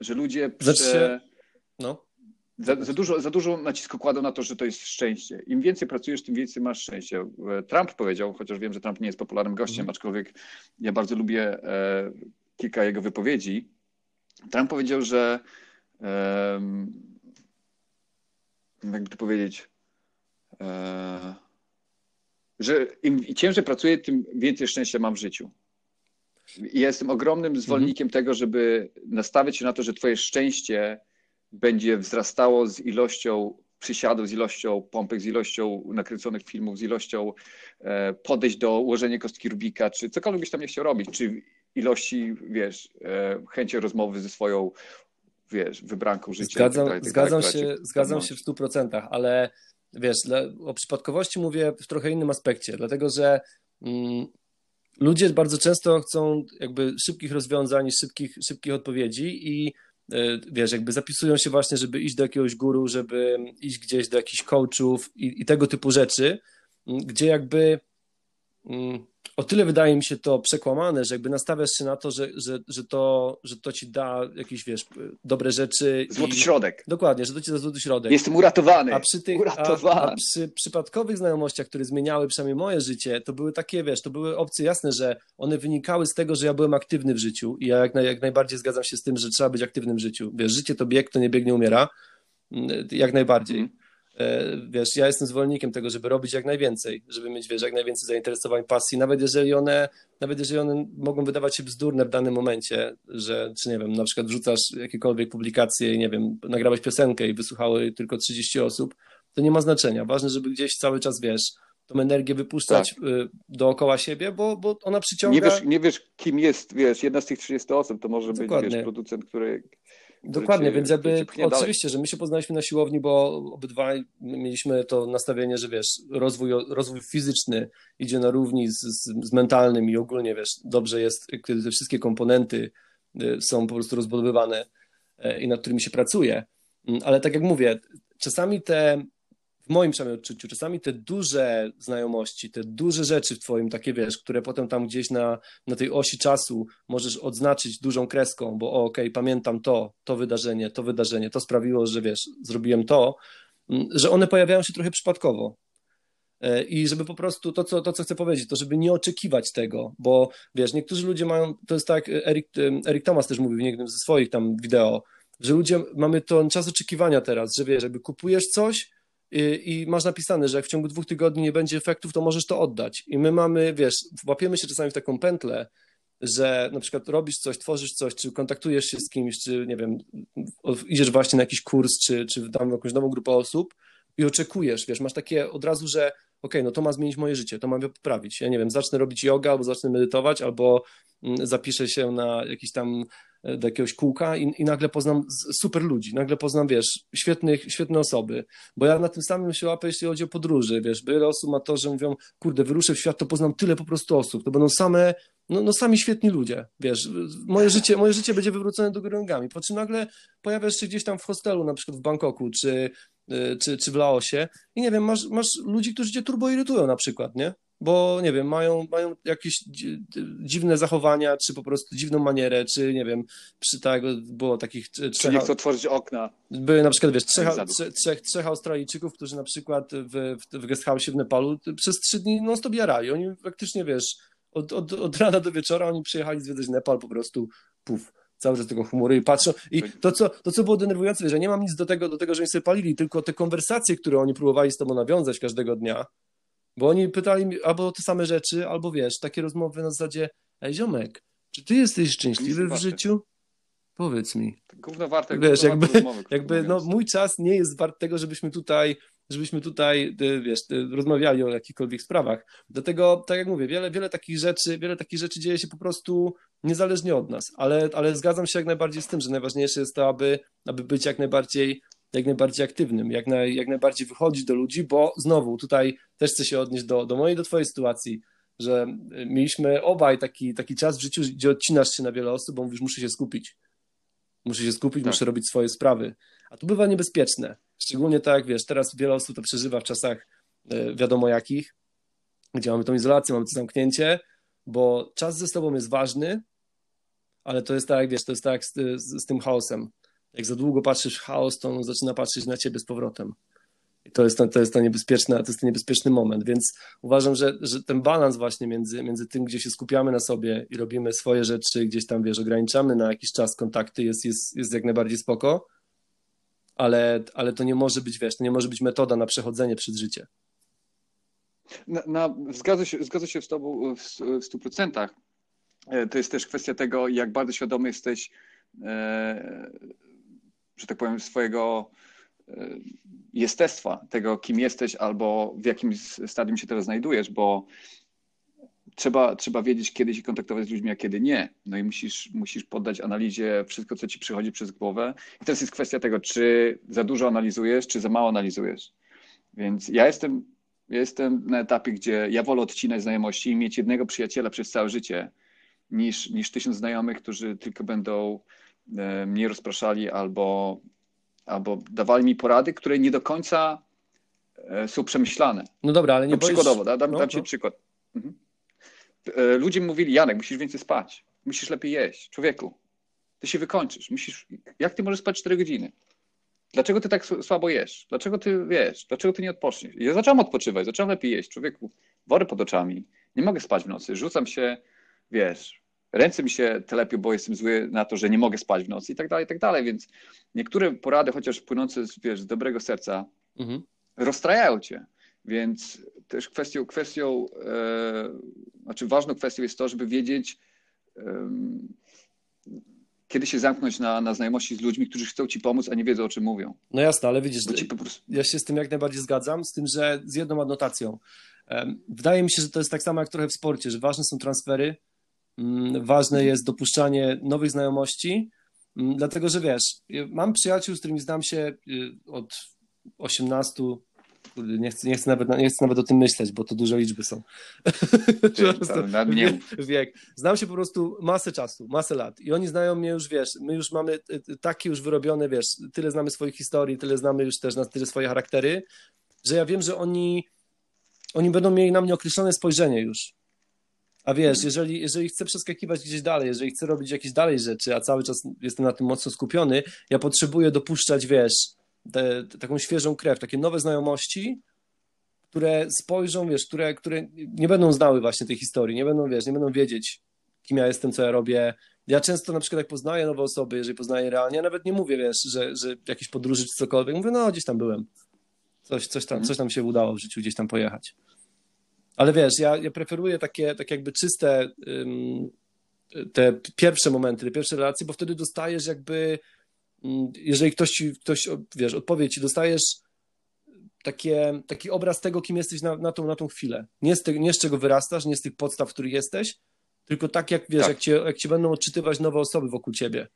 że ludzie... Prze... No. Za, za, dużo, za dużo nacisku kładą na to, że to jest szczęście. Im więcej pracujesz, tym więcej masz szczęście. Trump powiedział, chociaż wiem, że Trump nie jest popularnym gościem, mm. aczkolwiek ja bardzo lubię e, kilka jego wypowiedzi. Trump powiedział, że e, jakby to powiedzieć, e, że im ciężej pracuję, tym więcej szczęścia mam w życiu. I jestem ogromnym zwolennikiem mm. tego, żeby nastawiać się na to, że twoje szczęście będzie wzrastało z ilością przysiadów, z ilością pompek, z ilością nakręconych filmów, z ilością e, podejść do ułożenia kostki Rubika, czy cokolwiek byś tam nie chciał robić, czy ilości, wiesz, e, chęci rozmowy ze swoją, wiesz, wybranką życia. Zgadzam, tak dalej, tak dalej, się, zgadzam się w stu procentach, ale wiesz, o przypadkowości mówię w trochę innym aspekcie, dlatego że mm, ludzie bardzo często chcą jakby szybkich rozwiązań, szybkich, szybkich odpowiedzi i wiesz, jakby zapisują się właśnie, żeby iść do jakiegoś guru, żeby iść gdzieś do jakichś coachów i, i tego typu rzeczy, gdzie jakby o tyle wydaje mi się to przekłamane, że jakby nastawiasz się na to, że, że, że, to, że to ci da jakieś, wiesz, dobre rzeczy. Złoty i... środek. Dokładnie, że to ci da złoty środek. Jestem uratowany. A przy tych uratowany. A, a przy przypadkowych znajomościach, które zmieniały przynajmniej moje życie, to były takie, wiesz, to były opcje jasne, że one wynikały z tego, że ja byłem aktywny w życiu i ja jak, naj, jak najbardziej zgadzam się z tym, że trzeba być aktywnym w życiu. Wiesz, życie to bieg, to nie biegnie, umiera. Mm, jak najbardziej. Mm. E, wiesz, ja jestem zwolennikiem tego, żeby robić jak najwięcej, żeby mieć, wiesz, jak najwięcej zainteresowań, pasji, nawet jeżeli one, nawet jeżeli one mogą wydawać się bzdurne w danym momencie, że, czy nie wiem, na przykład wrzucasz jakiekolwiek publikacje i nie wiem, nagrałeś piosenkę i wysłuchały tylko 30 osób, to nie ma znaczenia. Ważne, żeby gdzieś cały czas, wiesz, tą energię wypuszczać tak. Y, dookoła siebie, bo, bo ona przyciąga... Nie wiesz, nie wiesz, kim jest, wiesz, jedna z tych 30 osób, to może Dokładnie. być, wiesz, producent, który Dokładnie, cię, więc jakby oczywiście, dalej. że my się poznaliśmy na siłowni, bo obydwaj mieliśmy to nastawienie, że wiesz, rozwój, rozwój fizyczny idzie na równi z, z, z mentalnym i ogólnie wiesz, dobrze jest, kiedy te wszystkie komponenty y, są po prostu rozbudowywane y, i nad którymi się pracuje. Mm, ale tak jak mówię, czasami te w moim przynajmniej odczuciu, czasami te duże znajomości, te duże rzeczy w twoim, takie wiesz, które potem tam gdzieś na, na tej osi czasu możesz odznaczyć dużą kreską, bo okej, okay, pamiętam to, to wydarzenie, to wydarzenie, to sprawiło, że wiesz, zrobiłem to, mm, że one pojawiają się trochę przypadkowo. E, I żeby po prostu to co, to, co chcę powiedzieć, to żeby nie oczekiwać tego, bo wiesz, niektórzy ludzie mają, to jest tak, Erik, Erik Thomas też mówił w jednym ze swoich tam wideo, że ludzie, mamy ten czas oczekiwania teraz, że wiesz, jakby kupujesz coś, i, masz napisane, że jak w ciągu dwóch tygodni nie będzie efektów, to możesz to oddać. I my mamy, wiesz, łapiemy się czasami w taką pętlę, że na przykład robisz coś, tworzysz coś, czy kontaktujesz się z kimś, czy nie wiem, idziesz właśnie na jakiś kurs, czy, czy tam jakąś nową grupę osób i oczekujesz, wiesz, masz takie od razu, że okay, no to ma zmienić moje życie, to ma poprawić. Ja nie wiem, zacznę robić yoga, albo zacznę medytować, albo mm, zapiszę się na jakiś tam E, do jakiegoś kółka i, i, nagle poznam super ludzi, nagle poznam, wiesz, świetnych, świetne osoby, bo ja na tym samym się łapię, jeśli chodzi o podróże, wiesz, wiele osób ma to, że mówią, kurde, wyruszę w świat, to poznam tyle po prostu osób, to będą same, no, no sami świetni ludzie, wiesz, moje życie, moje życie będzie wywrócone do góry nogami, po czym nagle pojawiasz się gdzieś tam w hostelu, na przykład w Bangkoku, czy, czy, czy w Laosie i nie wiem, masz, masz ludzi, którzy cię turbo irytują na przykład, nie? bo nie wiem, mają, mają jakieś dziwne zachowania, czy po prostu dziwną manierę, czy nie wiem, przy tak było takich trzech... Czy nie chcą otworzyć okna. Były na przykład, wiesz, trzech, trzech, trzech Australijczyków, którzy na przykład w, w guest house w Nepalu przez trzy dni non stop jarali. Oni faktycznie, wiesz, od, od, od rana do wieczora oni przyjechali zwiedzać Nepal po prostu, puf, cały czas tego humoru i patrzą. I to, co, to, co było denerwujące, że nie mam nic do tego, do tego, że oni sobie palili, tylko te konwersacje, które oni próbowali z tobą nawiązać każdego dnia, bo oni pytali mi albo te same rzeczy, albo wiesz, takie rozmowy na zasadzie, ej ziomek, czy ty jesteś szczęśliwy w życiu? Powiedz mi. Gówno warte, wiesz, jakby, rozmowy, jakby no, mój czas nie jest wart tego, żebyśmy tutaj żebyśmy tutaj, wiesz, rozmawiali o jakichkolwiek sprawach. Dlatego, tak jak mówię, wiele, wiele takich rzeczy, wiele takich rzeczy dzieje się po prostu niezależnie od nas, ale, ale zgadzam się jak najbardziej z tym, że najważniejsze jest to, aby, aby być jak najbardziej jak najbardziej aktywnym, jak, naj, jak najbardziej wychodzić do ludzi, bo znowu tutaj też chcę się odnieść do, do mojej, do twojej sytuacji, że mieliśmy obaj taki, taki czas w życiu, gdzie odcinasz się na wiele osób, bo mówisz, muszę się skupić. Muszę się skupić, tak. muszę robić swoje sprawy. A to bywa niebezpieczne. Szczególnie tak, wiesz, teraz wiele osób to przeżywa w czasach e, wiadomo jakich, gdzie mamy tą izolację, mamy to zamknięcie, bo czas ze sobą jest ważny, ale to jest tak, wiesz, to jest tak z, z, z tym chaosem jak za długo patrzysz w chaos, to on zaczyna patrzeć na ciebie z powrotem. I to jest, to, to jest, to to jest ten niebezpieczny moment, więc uważam, że, że ten balans właśnie między, między tym, gdzie się skupiamy na sobie i robimy swoje rzeczy, gdzieś tam, wiesz, ograniczamy na jakiś czas kontakty, jest, jest, jest jak najbardziej spoko, ale, ale to nie może być, wiesz, to nie może być metoda na przechodzenie przez życie. Na, na, zgadzam, się, się z tobą w, w 100%. E, to jest też kwestia tego, jak bardzo świadomy jesteś e, że tak powiem, swojego e, jestestwa, tego, kim jesteś albo w jakim stadium się teraz znajdujesz, bo trzeba, trzeba wiedzieć, kiedy się kontaktować z ludźmi, a kiedy nie. No i musisz, musisz poddać analizie wszystko, co ci przychodzi przez głowę. I teraz jest kwestia tego, czy za dużo analizujesz, czy za mało analizujesz. Więc ja jestem, jestem na etapie, gdzie ja wolę odcinać znajomości i mieć jednego przyjaciela przez całe życie, niż, niż tysiąc znajomych, którzy tylko będą e, mnie rozpraszali albo, albo dawali mi porady, które nie do końca e, są przemyślane. No dobra, ale nie no, boisz... Przykładowo, da, dam, no, dam ci no. przykład. Mhm. E, Ludzie mi mówili, Janek, musisz więcej spać, musisz lepiej jeść. Człowieku, ty się wykończysz. Musisz... Jak ty możesz spać 4 godziny? Dlaczego ty tak słabo jesz? Dlaczego ty wiesz? Dlaczego ty nie odpoczniesz? Ja zacząłem odpoczywać, zacząłem lepiej jeść. Człowieku, wory pod oczami. Nie mogę spać w nocy. Rzucam się, wiesz, ręce mi się telepią, bo jestem zły na to, że nie mogę spać w nocy i tak dalej, i tak dalej. Więc niektóre porady, chociaż płynące z, wiesz, z dobrego serca, Mhm. rozstrajają cię. Więc też kwestią, kwestią e, znaczy ważną kwestią jest to, żeby wiedzieć, em, kiedy się zamknąć na, na znajomości z ludźmi, którzy chcą ci pomóc, a nie wiedzą, o czym mówią. No jasne, ale widzisz, prostu... ja się z tym jak najbardziej zgadzam, z tym, że z jedną adnotacją. Wydaje mi się, że to jest tak samo jak trochę w sporcie, że ważne są transfery, mm, ważne jest dopuszczanie nowych znajomości, mm, dlatego że wiesz, mam przyjaciół, z którymi znam się y, od 18, kurde, nie chcę, nie, chcę nawet, nie chcę nawet o tym myśleć, bo to duże liczby są. Ty, Po prostu to nawet nie mów. wiek. Znam się po prostu masę czasu, masę lat i oni znają mnie już, wiesz, my już mamy y, y, takie już wyrobione, wiesz, tyle znamy swoich historii, tyle znamy już też na tyle swoje charaktery, że ja wiem, że oni, oni będą mieli na mnie określone spojrzenie już. A wiesz, jeżeli, jeżeli chcę przeskakiwać gdzieś dalej, jeżeli chcę robić jakieś dalej rzeczy, a cały czas jestem na tym mocno skupiony, ja potrzebuję dopuszczać, wiesz, te, te, taką świeżą krew, takie nowe znajomości, które spojrzą, wiesz, które, które nie będą znały właśnie tej historii, nie będą, wiesz, nie będą wiedzieć, kim ja jestem, co ja robię. Ja często na przykład jak poznaję nowe osoby, jeżeli poznaję realnie, ja nawet nie mówię, wiesz, że, że jakieś podróży czy cokolwiek, mówię, no gdzieś tam byłem. Coś, coś, tam, coś tam się udało w życiu gdzieś tam pojechać. Ale wiesz, ja, ja preferuję takie, tak jakby czyste ym, te pierwsze momenty, te pierwsze relacje, bo wtedy dostajesz jakby, jeżeli ktoś ci, ktoś, wiesz, odpowie ci, dostajesz takie, taki obraz tego, kim jesteś na, na, tą, na tą chwilę. Nie z, te, nie z czego wyrastasz, nie z tych podstaw, w których jesteś, tylko tak jak, wiesz, Tak. Jak, cię, jak cię będą odczytywać nowe osoby wokół ciebie.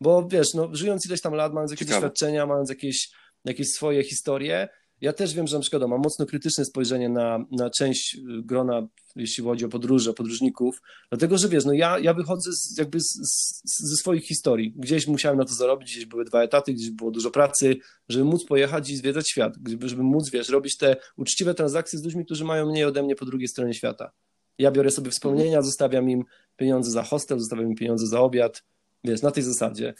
Bo wiesz, no, żyjąc ileś tam lat, mając jakieś Ciekawe. doświadczenia, mając jakieś, jakieś swoje historie, ja też wiem, że na przykład mam mocno krytyczne spojrzenie na, na część y, grona, jeśli chodzi o podróże, podróżników, dlatego, że wiesz, no ja, ja wychodzę z, jakby z, z, ze swoich historii. Gdzieś musiałem na to zarobić, gdzieś były dwa etaty, gdzieś było dużo pracy, żeby móc pojechać i zwiedzać świat, żeby, żeby móc, wiesz, robić te uczciwe transakcje z ludźmi, którzy mają mniej ode mnie po drugiej stronie świata. Ja biorę sobie wspomnienia, zostawiam im pieniądze za hostel, zostawiam im pieniądze za obiad, wiesz, na tej zasadzie.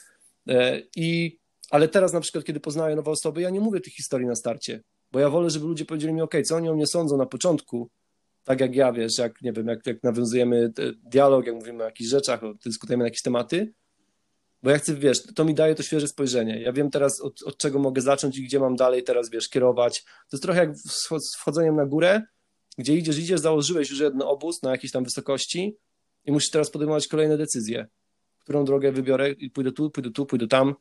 E, I, ale teraz na przykład, kiedy poznaję nowe osoby, ja nie mówię tych historii na starcie, bo ja wolę, żeby ludzie powiedzieli mi, ok, co oni o mnie sądzą na początku, tak jak ja, wiesz, jak, nie wiem, jak, jak nawiązujemy e, dialog, jak mówimy o jakichś rzeczach, dyskutujemy na jakieś tematy, bo ja chcę, wiesz, to mi daje to świeże spojrzenie. Ja wiem teraz, od, od czego mogę zacząć i gdzie mam dalej teraz, wiesz, kierować. To jest trochę jak z wchodzeniem na górę, gdzie idziesz, idziesz, założyłeś już jeden obóz na jakiejś tam wysokości i musisz teraz podejmować kolejne decyzje. Którą drogę wybiorę i pójdę tu, pójdę tu, pójdę tam.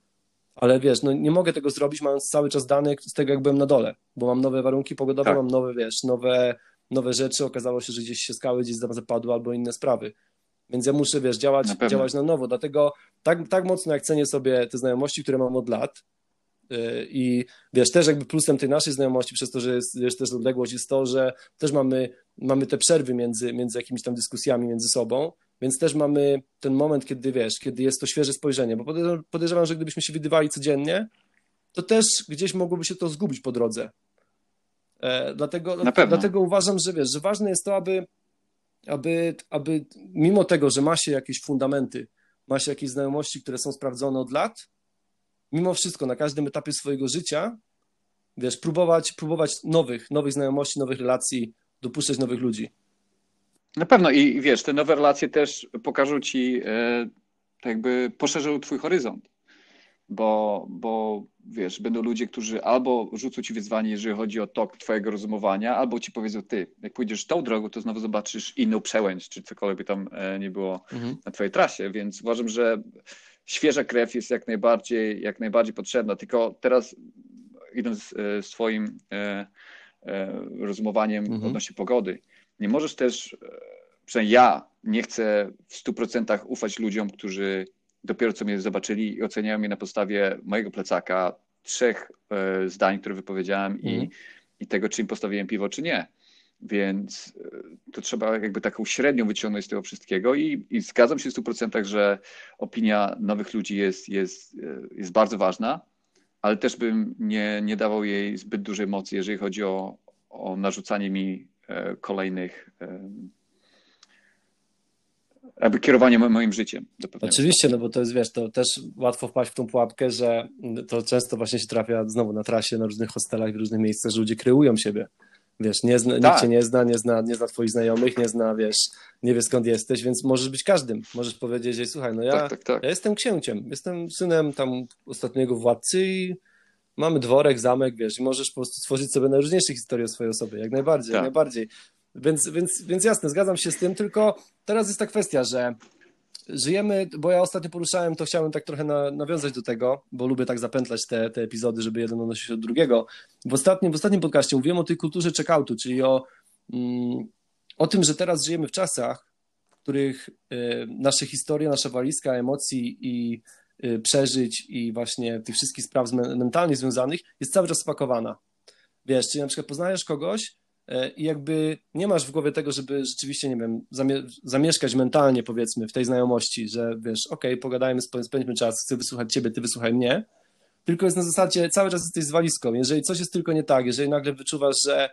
Ale wiesz, no nie mogę tego zrobić, mając cały czas dane z tego, jak byłem na dole, bo mam nowe warunki pogodowe, Tak. mam nowe, wiesz, nowe, nowe rzeczy. Okazało się, że gdzieś się skały gdzieś zapadły albo inne sprawy. Więc ja muszę, wiesz, działać Na działać na nowo. Dlatego tak, tak mocno jak cenię sobie te znajomości, które mam od lat, yy, i wiesz, też jakby plusem tej naszej znajomości, przez to, że jest wiesz, też odległość, jest to, że też mamy, mamy te przerwy między, między jakimiś tam dyskusjami między sobą, więc też mamy ten moment, kiedy wiesz, kiedy jest to świeże spojrzenie, bo podejrzewam, że gdybyśmy się widywali codziennie, to też gdzieś mogłoby się to zgubić po drodze. E, dlatego, dlatego uważam, że wiesz, że ważne jest to, aby, aby, aby mimo tego, że ma się jakieś fundamenty, ma się jakieś znajomości, które są sprawdzone od lat, mimo wszystko na każdym etapie swojego życia, wiesz, próbować, próbować nowych, nowych znajomości, nowych relacji, dopuszczać nowych ludzi. Na pewno i wiesz, te nowe relacje też pokażą ci, e, tak jakby poszerzą twój horyzont, bo, bo wiesz, będą ludzie, którzy albo rzucą ci wyzwanie, jeżeli chodzi o tok twojego rozumowania, albo ci powiedzą, ty, jak pójdziesz tą drogą, to znowu zobaczysz inną przełęcz, czy cokolwiek by tam e, nie było na twojej trasie, więc uważam, że świeża krew jest jak najbardziej, jak najbardziej potrzebna, tylko teraz idąc e, e, rozumowaniem Mhm. odnośnie pogody, nie możesz też, e, przynajmniej ja nie chcę w 100% ufać ludziom, którzy dopiero co mnie zobaczyli i oceniają mnie na podstawie mojego plecaka, trzech e, zdań, które wypowiedziałem Mhm. i, i tego, czy im postawiłem piwo, czy nie. Więc e, to trzeba jakby taką średnią wyciągnąć z tego wszystkiego i, i zgadzam się w 100%, że opinia nowych ludzi jest, jest, jest bardzo ważna, ale też bym nie, nie dawał jej zbyt dużej mocy, jeżeli chodzi o, o narzucanie mi kolejnych jakby kierowanie moim życiem. Oczywiście, no bo to jest, wiesz, to też łatwo wpaść w tą pułapkę, że to często właśnie się trafia znowu na trasie, na różnych hostelach, w różnych miejscach, że ludzie kreują siebie. Wiesz, nie zna, tak. nikt cię nie zna, nie zna, nie zna twoich znajomych, nie zna, wiesz, nie wie skąd jesteś, więc możesz być każdym. Możesz powiedzieć, że słuchaj, no ja, tak, tak, tak. ja jestem księciem, jestem synem tam ostatniego władcy i mamy dworek, zamek, wiesz, i możesz po prostu stworzyć sobie najróżniejsze historie o swojej osobie, jak najbardziej, jak tak. najbardziej. Więc, więc, więc jasne, zgadzam się z tym, tylko teraz jest ta kwestia, że żyjemy, bo ja ostatnio poruszałem, to chciałem tak trochę na, nawiązać do tego, bo lubię tak zapętlać te, te epizody, żeby jeden odnosił się do drugiego. W ostatnim, w ostatnim podcaście mówiłem o tej kulturze checkoutu, czyli o, mm, o tym, że teraz żyjemy w czasach, w których y, nasze historie, nasza walizka emocji i przeżyć i właśnie tych wszystkich spraw mentalnie związanych jest cały czas spakowana. Wiesz, czyli na przykład poznajesz kogoś, E, i jakby nie masz w głowie tego, żeby rzeczywiście, nie wiem, zamieszkać mentalnie, powiedzmy, w tej znajomości, że wiesz, okej, okay, pogadajmy, spędźmy czas, chcę wysłuchać ciebie, ty wysłuchaj mnie, tylko jest na zasadzie, cały czas jesteś z walizką. Jeżeli coś jest tylko nie tak, jeżeli nagle wyczuwasz, że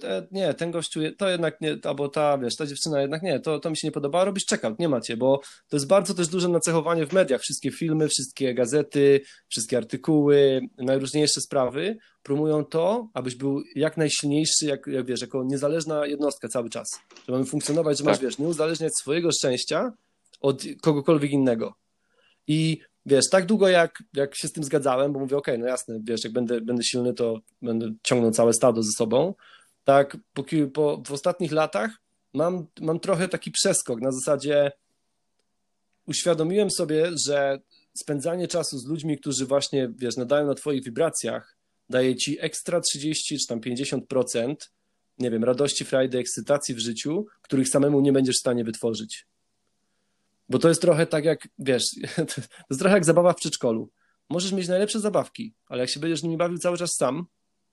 te, nie, ten gościu, to jednak nie, albo ta, wiesz, ta dziewczyna jednak nie, to, to mi się nie podoba, robisz checkout, nie macie, bo to jest bardzo też duże nacechowanie w mediach, wszystkie filmy, wszystkie gazety, wszystkie artykuły, najróżniejsze sprawy promują to, abyś był jak najsilniejszy, jak, jak wiesz, jako niezależna jednostka cały czas, że mamy funkcjonować, że masz, tak. wiesz, nie uzależniać swojego szczęścia od kogokolwiek innego. I wiesz, tak długo jak, jak się z tym zgadzałem, bo mówię, okej, okay, no jasne, wiesz, jak będę, będę silny, to będę ciągnął całe stado ze sobą, tak po, po, w ostatnich latach mam, mam trochę taki przeskok na zasadzie uświadomiłem sobie, że spędzanie czasu z ludźmi, którzy właśnie, wiesz, nadają na twoich wibracjach, daje ci ekstra 30 czy tam 50%, nie wiem, radości, frajdy, ekscytacji w życiu, których samemu nie będziesz w stanie wytworzyć. Bo to jest trochę tak jak, wiesz, to jest trochę jak zabawa w przedszkolu. Możesz mieć najlepsze zabawki, ale jak się będziesz nimi bawił cały czas sam,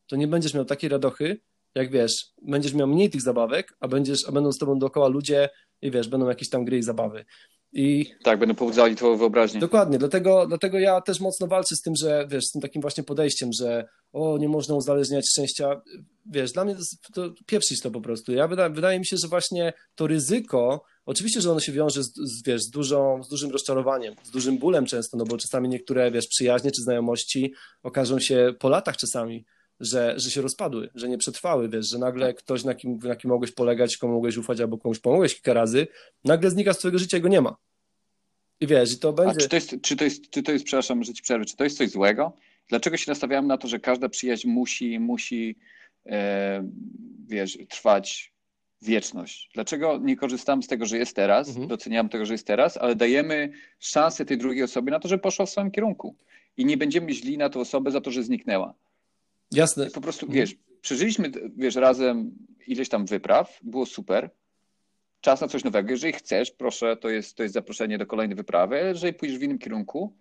to nie będziesz miał takiej radochy, jak wiesz, będziesz miał mniej tych zabawek, a, będziesz, a będą z tobą dookoła ludzie i wiesz, będą jakieś tam gry i zabawy. I... Tak, będą pobudzali twoją wyobraźnię. Dokładnie, dlatego, dlatego ja też mocno walczę z tym, że wiesz, z tym takim właśnie podejściem, że o, nie można uzależniać szczęścia. Wiesz, dla mnie to, to pieprzyć to po prostu. Ja wyda, wydaje mi się, że właśnie to ryzyko, oczywiście, że ono się wiąże z, z, wiesz, z, dużą, z dużym rozczarowaniem, z dużym bólem często, no bo czasami niektóre, wiesz, przyjaźnie czy znajomości okażą się po latach czasami że, że się rozpadły, że nie przetrwały, wiesz, że nagle tak. ktoś, na kim, na kim mogłeś polegać, komu mogłeś ufać albo komuś pomogłeś kilka razy, nagle znika z twojego życia i go nie ma. I wiesz, i to będzie... A czy to jest, czy to jest, czy to jest przepraszam, że ci przerwę, czy to jest coś złego? Dlaczego się nastawiałem na to, że każda przyjaźń musi, musi e, wiesz, trwać wieczność? Dlaczego nie korzystam z tego, że jest teraz, mhm. doceniam tego, że jest teraz, ale dajemy szansę tej drugiej osobie na to, że poszła w swoim kierunku i nie będziemy źli na tę osobę za to, że zniknęła. Jasne. Po prostu, mhm. wiesz, przeżyliśmy, wiesz, razem ileś tam wypraw, było super. Czas na coś nowego. Jeżeli chcesz, proszę, to jest, to jest zaproszenie do kolejnej wyprawy. Jeżeli pójdziesz w innym kierunku,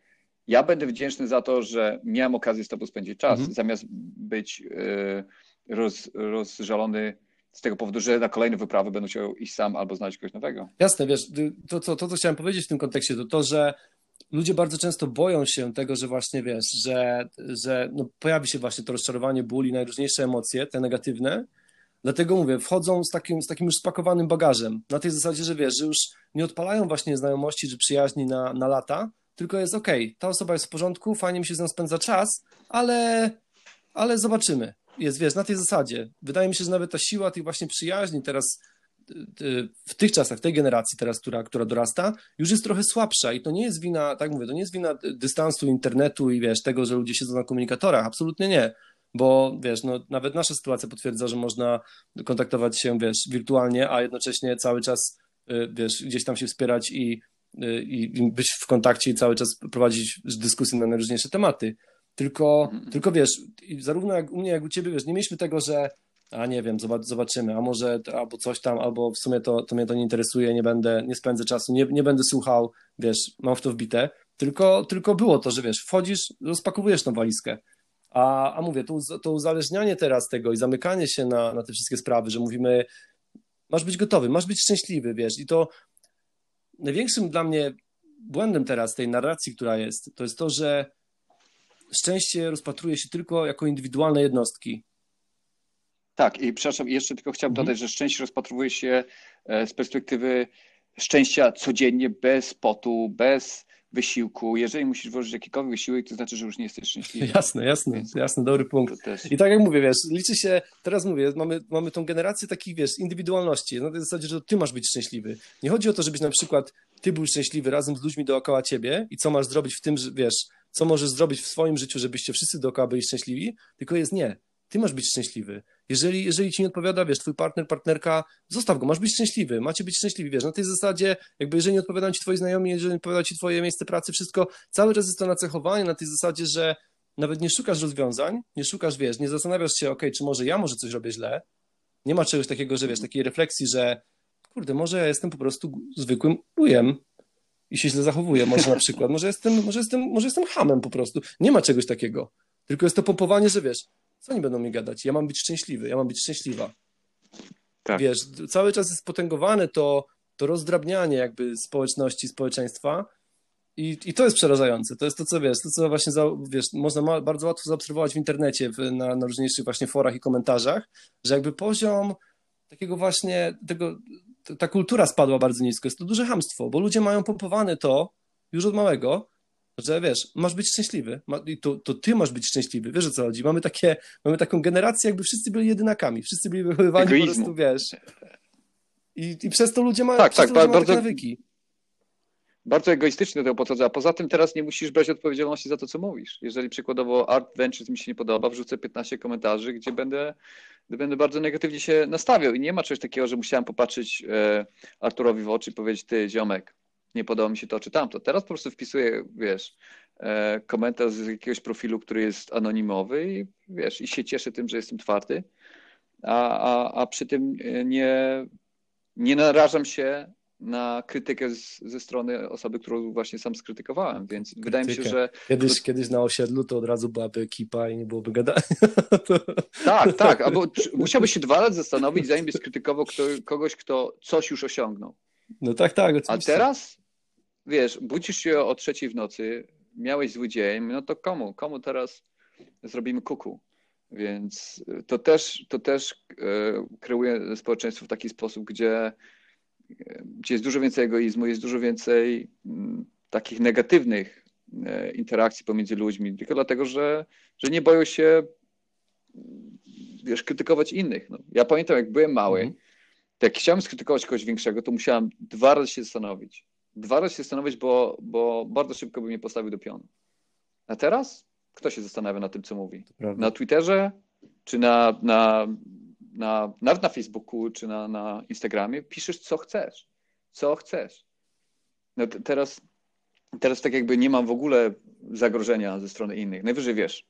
ja będę wdzięczny za to, że miałem okazję z tobą spędzić czas, mhm. zamiast być yy, roz, rozżalony z tego powodu, że na kolejne wyprawy będę chciał iść sam albo znaleźć kogoś nowego. Jasne, wiesz, to, to, to co chciałem powiedzieć w tym kontekście, to to, że ludzie bardzo często boją się tego, że właśnie wiesz, że, że no pojawi się właśnie to rozczarowanie, ból i najróżniejsze emocje, te negatywne. Dlatego mówię, wchodzą z takim, z takim już spakowanym bagażem. Na tej zasadzie, że wiesz, że już nie odpalają właśnie znajomości czy przyjaźni na, na lata, tylko jest ok, ta osoba jest w porządku, fajnie mi się z nią spędza czas, ale, ale zobaczymy. Jest, wiesz, na tej zasadzie. Wydaje mi się, że nawet ta siła tych właśnie przyjaźni teraz w tych czasach, w tej generacji teraz, która, która dorasta, już jest trochę słabsza i to nie jest wina, tak mówię, to nie jest wina dystansu internetu i wiesz, tego, że ludzie siedzą na komunikatorach, absolutnie nie, bo wiesz, no, nawet nasza sytuacja potwierdza, że można kontaktować się, wiesz, wirtualnie, a jednocześnie cały czas, y, wiesz, gdzieś tam się wspierać i, y, i być w kontakcie i cały czas prowadzić dyskusje na najróżniejsze tematy. Tylko, mm. tylko wiesz, zarówno jak u mnie, jak u ciebie, wiesz, nie mieliśmy tego, że a nie wiem, zobaczymy, a może albo coś tam, albo w sumie to, to mnie to nie interesuje, nie będę, nie spędzę czasu, nie, nie będę słuchał, wiesz, mam w to wbite, tylko, tylko było to, że wiesz, wchodzisz, rozpakowujesz tą walizkę, A, a mówię, to, to uzależnianie teraz tego i zamykanie się na, na te wszystkie sprawy, że mówimy, masz być gotowy, masz być szczęśliwy, wiesz, i to największym dla mnie błędem teraz tej narracji, która jest, to jest to, że szczęście rozpatruje się tylko jako indywidualne jednostki. Tak, i przepraszam, jeszcze tylko chciałbym mhm. dodać, że szczęście rozpatruje się e, z perspektywy szczęścia codziennie, bez potu, bez wysiłku. Jeżeli musisz włożyć jakikolwiek wysiłek, to znaczy, że już nie jesteś szczęśliwy. Jasne, jasne, Więc jasne, dobry punkt. I tak jak mówię, wiesz, liczy się, teraz mówię, mamy, mamy tą generację takich, wiesz, indywidualności. Na tej zasadzie, że to ty masz być szczęśliwy. Nie chodzi o to, żebyś na przykład ty był szczęśliwy razem z ludźmi dookoła ciebie i co masz zrobić w tym, że wiesz, co możesz zrobić w swoim życiu, żebyście wszyscy dookoła byli szczęśliwi, tylko jest nie. Ty masz być szczęśliwy. Jeżeli, jeżeli ci nie odpowiada, wiesz, twój partner, partnerka, zostaw go, masz być szczęśliwy, macie być szczęśliwi, wiesz, na tej zasadzie, jakby jeżeli nie odpowiadają ci twoi znajomi, jeżeli nie odpowiada ci twoje miejsce pracy, wszystko, cały czas jest to nacechowanie na tej zasadzie, że nawet nie szukasz rozwiązań, nie szukasz, wiesz, nie zastanawiasz się, ok, czy może ja może coś robię źle, nie ma czegoś takiego, że wiesz, takiej refleksji, że kurde, może ja jestem po prostu zwykłym ujem i się źle zachowuję, może na przykład, może jestem, może jestem, może jestem hamem po prostu, nie ma czegoś takiego, tylko jest to pompowanie, że wiesz, co oni będą mi gadać? Ja mam być szczęśliwy, ja mam być szczęśliwa. Tak. Wiesz, cały czas jest potęgowane to, to rozdrabnianie jakby społeczności, społeczeństwa i, i to jest przerażające. To jest to, co wiesz, to co właśnie, za, wiesz, można ma, bardzo łatwo zaobserwować w internecie, w, na, na różniejszych właśnie forach i komentarzach, że jakby poziom takiego właśnie, tego, ta kultura spadła bardzo nisko. Jest to duże hamstwo, bo ludzie mają pompowane to już od małego, że wiesz, masz być szczęśliwy. I to, to ty masz być szczęśliwy. Wiesz o co chodzi? Mamy, takie, mamy taką generację, jakby wszyscy byli jedynakami. Wszyscy byli wychowywani Egoizmu. po prostu, wiesz. I, I przez to ludzie mają, tak, tak, ludzie bardzo, nawyki. Bardzo egoistycznie do tego podchodzę, a poza tym teraz nie musisz brać odpowiedzialności za to, co mówisz. Jeżeli przykładowo Art Ventures mi się nie podoba, wrzucę 15 komentarzy, gdzie będę, będę bardzo negatywnie się nastawiał i nie ma czegoś takiego, że musiałem popatrzeć e, Arturowi w oczy i powiedzieć, ty ziomek, nie podoba mi się to czy tamto. Teraz po prostu wpisuję, wiesz, e, komentarz z jakiegoś profilu, który jest anonimowy i wiesz, i się cieszę tym, że jestem twardy, a, a, a przy tym nie, nie narażam się na krytykę z, ze strony osoby, którą właśnie sam skrytykowałem, więc wydaje mi się, że... Kiedyś, to... kiedyś na osiedlu to od razu byłaby ekipa i nie byłoby gadania. Tak, tak, albo musiałbyś się dwa razy zastanowić, zanim byś skrytykował kto, kogoś, kto coś już osiągnął. No tak, tak. Oczywiście. A teraz wiesz, budzisz się o trzeciej w nocy, miałeś zły dzień, no to komu? Komu teraz zrobimy kuku? Więc to też, to też e, kreuje społeczeństwo w taki sposób, gdzie, gdzie jest dużo więcej egoizmu, jest dużo więcej mm, takich negatywnych e, interakcji pomiędzy ludźmi, tylko dlatego, że, że nie boją się wiesz, krytykować innych. No. Ja pamiętam, jak byłem mały, mm. to jak chciałem skrytykować kogoś większego, to musiałem dwa razy się zastanowić dwa razy się zastanowić, bo, bo bardzo szybko by mnie postawił do pionu. A teraz kto się zastanawia na tym, co mówi? Na Twitterze, czy na, na, na, nawet na Facebooku, czy na, na Instagramie piszesz, co chcesz. Co chcesz. No teraz, teraz tak jakby nie mam w ogóle zagrożenia ze strony innych. Najwyżej wiesz,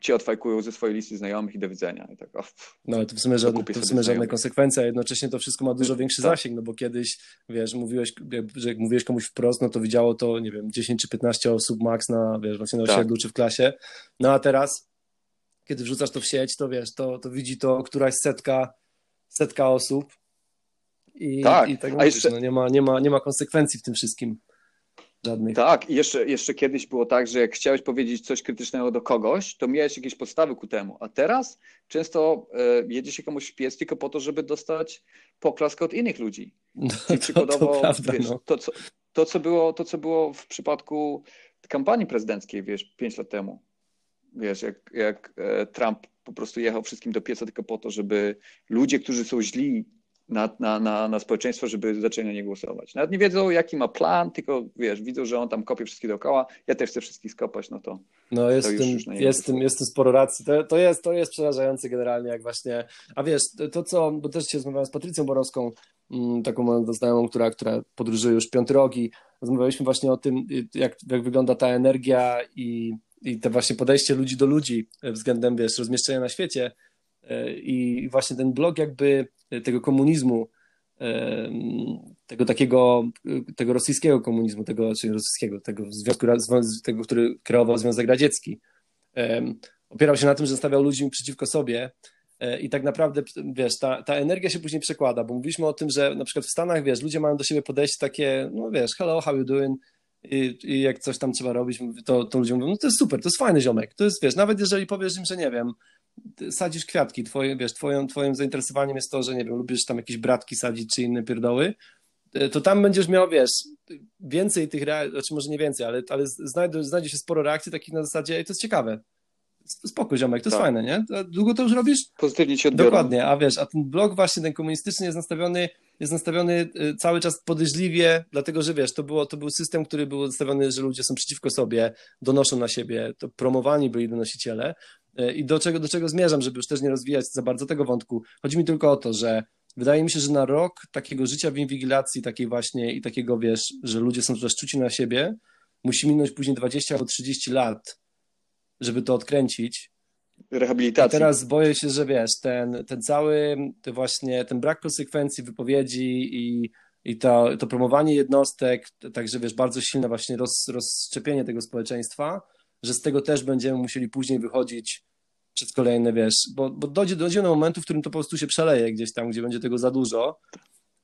ci odfajkują ze swojej listy znajomych i do widzenia. I tak, oh, no ale to w sumie, żadne, to w sumie żadne konsekwencje, a jednocześnie to wszystko ma dużo większy tak. zasięg, no bo kiedyś, wiesz, mówiłeś, że jak mówiłeś komuś wprost, no to widziało to, nie wiem, 10 czy 15 osób max na, wiesz, właśnie na tak. osiedlu czy w klasie, no a teraz, kiedy wrzucasz to w sieć, to wiesz, to, to widzi to któraś setka, setka osób i tak, i tak mówisz, jeszcze... no nie ma, nie, ma, nie ma konsekwencji w tym wszystkim. Żadnych. Tak, i jeszcze, jeszcze kiedyś było tak, że jak chciałeś powiedzieć coś krytycznego do kogoś, to miałeś jakieś podstawy ku temu. A teraz często e, jedzie się komuś w pies tylko po to, żeby dostać poklaskę od innych ludzi. No, przykładowo, to, prawda, wiesz, no. to, co, to, co było, to, co było w przypadku kampanii prezydenckiej, wiesz, pięć lat temu. Wiesz, jak, jak e, Trump po prostu jechał wszystkim do pieca tylko po to, żeby ludzie, którzy są źli na, na, na, na społeczeństwo, żeby zaczęli na nie głosować. Nawet nie wiedzą, jaki ma plan, tylko wiesz, widzą, że on tam kopie wszystkich dookoła. Ja też chcę wszystkich skopać, no to. No jest, to tym, już jest, tym, jest tym sporo racji. To, to, jest, to jest przerażające generalnie, jak właśnie. A wiesz, to co, bo też się rozmawiałem z Patrycją Borowską, mm, taką moją znajomą, która, która podróżuje już piąty rogi. Rozmawialiśmy właśnie o tym, jak, jak wygląda ta energia i, i to właśnie podejście ludzi do ludzi względem, wiesz, rozmieszczenia na świecie. E, I właśnie ten blog jakby tego komunizmu, tego takiego, tego rosyjskiego komunizmu, tego, czyli rosyjskiego, tego związku, tego, który kreował Związek Radziecki. opierał się na tym, że stawiał ludzi przeciwko sobie e, i tak naprawdę, wiesz, ta, ta energia się później przekłada, bo mówiliśmy o tym, że na przykład w Stanach, wiesz, ludzie mają do siebie podejście takie, no wiesz, hello, how you doing? I, i jak coś tam trzeba robić, to, to ludzie mówią, no to jest super, to jest fajny ziomek, to jest, wiesz, nawet jeżeli powiesz im, że nie wiem, sadzisz kwiatki, twoje, wiesz, twoją, twoim zainteresowaniem jest to, że nie wiem, lubisz tam jakieś bratki sadzić czy inne pierdoły, e, to tam będziesz miał, wiesz, więcej tych reakcji, znaczy może nie więcej, ale, ale znajdzie, znajdzie się sporo reakcji takich na zasadzie, to jest ciekawe, spoko ziomek, to tak. jest fajne, nie? Długo to już robisz? Pozytywnie ci odbiorą. Dokładnie, a wiesz, a ten blog właśnie, ten komunistyczny jest nastawiony, jest nastawiony y, cały czas podejrzliwie, dlatego, że wiesz, to, było, to był system, który był nastawiony, że ludzie są przeciwko sobie, donoszą na siebie, to promowani byli donosiciele y, i do czego, do czego zmierzam, żeby już też nie rozwijać za bardzo tego wątku. Chodzi mi tylko o to, że wydaje mi się, że na rok takiego życia w inwigilacji, takiej właśnie i takiego, wiesz, że ludzie są też czuci na siebie, musi minąć później 20 albo 30 lat, żeby to odkręcić. Rehabilitacji. I teraz boję się, że wiesz, ten, ten cały, ten właśnie ten brak konsekwencji wypowiedzi i, i to, to promowanie jednostek, także wiesz, bardzo silne właśnie roz, rozszczepienie tego społeczeństwa, że z tego też będziemy musieli później wychodzić przez kolejne, wiesz, bo, bo dojdzie, dojdzie do momentu, w którym to po prostu się przeleje gdzieś tam, gdzie będzie tego za dużo,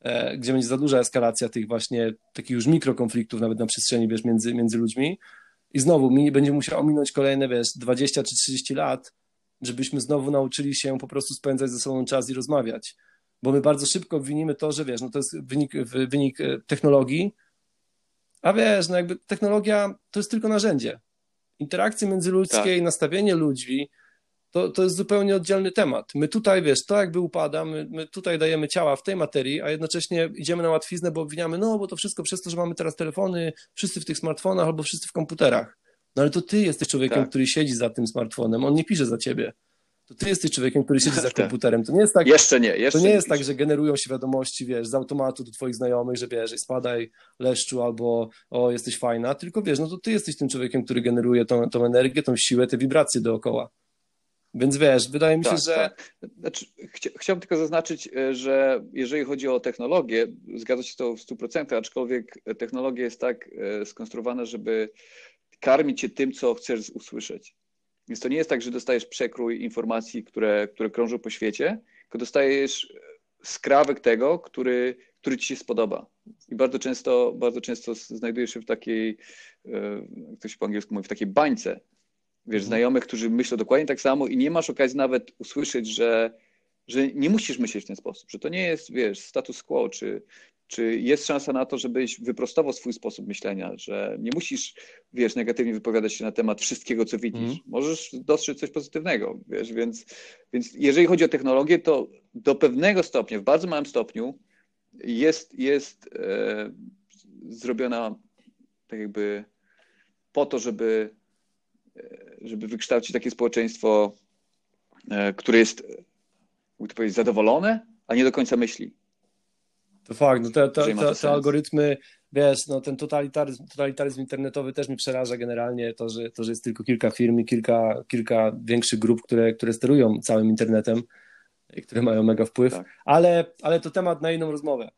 e, gdzie będzie za duża eskalacja tych właśnie takich już mikrokonfliktów nawet na przestrzeni, wiesz, między, między ludźmi, i znowu będzie musiał ominąć kolejne, wiesz, 20 czy 30 lat, żebyśmy znowu nauczyli się po prostu spędzać ze sobą czas i rozmawiać. Bo my bardzo szybko winimy to, że wiesz, no to jest wynik, wynik e, technologii, a wiesz, no jakby technologia to jest tylko narzędzie. Interakcje międzyludzkie tak. nastawienie ludzi, to, to jest zupełnie oddzielny temat. My tutaj, wiesz, to jakby upada, my, my, tutaj dajemy ciała w tej materii, a jednocześnie idziemy na łatwiznę, bo obwiniamy, no bo to wszystko przez to, że mamy teraz telefony, wszyscy w tych smartfonach albo wszyscy w komputerach. No ale to ty jesteś człowiekiem, tak. który siedzi za tym smartfonem, on nie pisze za ciebie. To ty jesteś człowiekiem, który siedzi za tak. komputerem. To nie jest tak. Jeszcze nie, jeszcze To nie jest tak, że generują się wiadomości, wiesz, z automatu do twoich znajomych, że wiesz, spadaj leszczu albo o, jesteś fajna, tylko wiesz, no to ty jesteś tym człowiekiem, który generuje tą, tą energię, tą siłę, te wibracje dookoła. Więc wiesz, wydaje mi się, tak, że. Tak. Znaczy, chcia, chciałbym tylko zaznaczyć, e, że jeżeli chodzi o technologię, zgadza się to w 100%, aczkolwiek technologia jest tak e, skonstruowana, żeby karmić cię tym, co chcesz usłyszeć. Więc to nie jest tak, że dostajesz przekrój informacji, które, które krążą po świecie, tylko dostajesz skrawek tego, który, który ci się spodoba. I bardzo często, bardzo często znajdujesz się w takiej, e, jak to się po angielsku mówi, w takiej bańce, wiesz, mhm. znajomych, którzy myślą dokładnie tak samo i nie masz okazji nawet usłyszeć, że, że nie musisz myśleć w ten sposób, że to nie jest, wiesz, status quo, czy, czy jest szansa na to, żebyś wyprostował swój sposób myślenia, że nie musisz, wiesz, negatywnie wypowiadać się na temat wszystkiego, co widzisz. Mm. Możesz dostrzec coś pozytywnego, wiesz, więc, więc jeżeli chodzi o technologię, to do pewnego stopnia, w bardzo małym stopniu jest, jest e, zrobiona tak jakby po to, żeby żeby wykształcić takie społeczeństwo, e, które jest, jakby to powiedzieć, zadowolone, a nie do końca myśli. To fakt, no te, te, te, te algorytmy, wiesz, no ten totalitaryzm, totalitaryzm internetowy też mi przeraża generalnie to, że, to, że jest tylko kilka firm i kilka, kilka większych grup, które, które sterują całym internetem i które mają mega wpływ, tak. ale, ale to temat na inną rozmowę.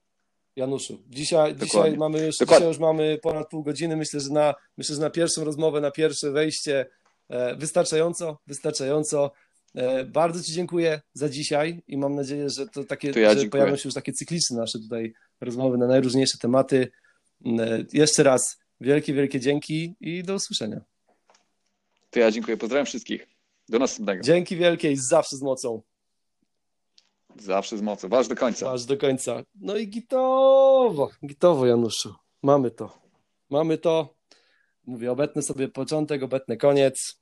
Januszu. Dzisiaj, dzisiaj, mamy już, dzisiaj już mamy ponad pół godziny. Myślę, że na, myślę, że na pierwszą rozmowę, na pierwsze wejście e, wystarczająco, wystarczająco. E, bardzo Ci dziękuję za dzisiaj i mam nadzieję, że to takie, to ja że pojawią się już takie cykliczne nasze tutaj rozmowy na najróżniejsze tematy. E, jeszcze raz wielkie, wielkie dzięki i do usłyszenia. To ja dziękuję. Pozdrawiam wszystkich. Do następnego. Dzięki wielkie i zawsze z mocą. Zawsze z mocą. Waż do końca. Waż do końca. No i gitowo, gitowo Januszu. Mamy to. Mamy to. Mówię, obetnę sobie początek, obetnę koniec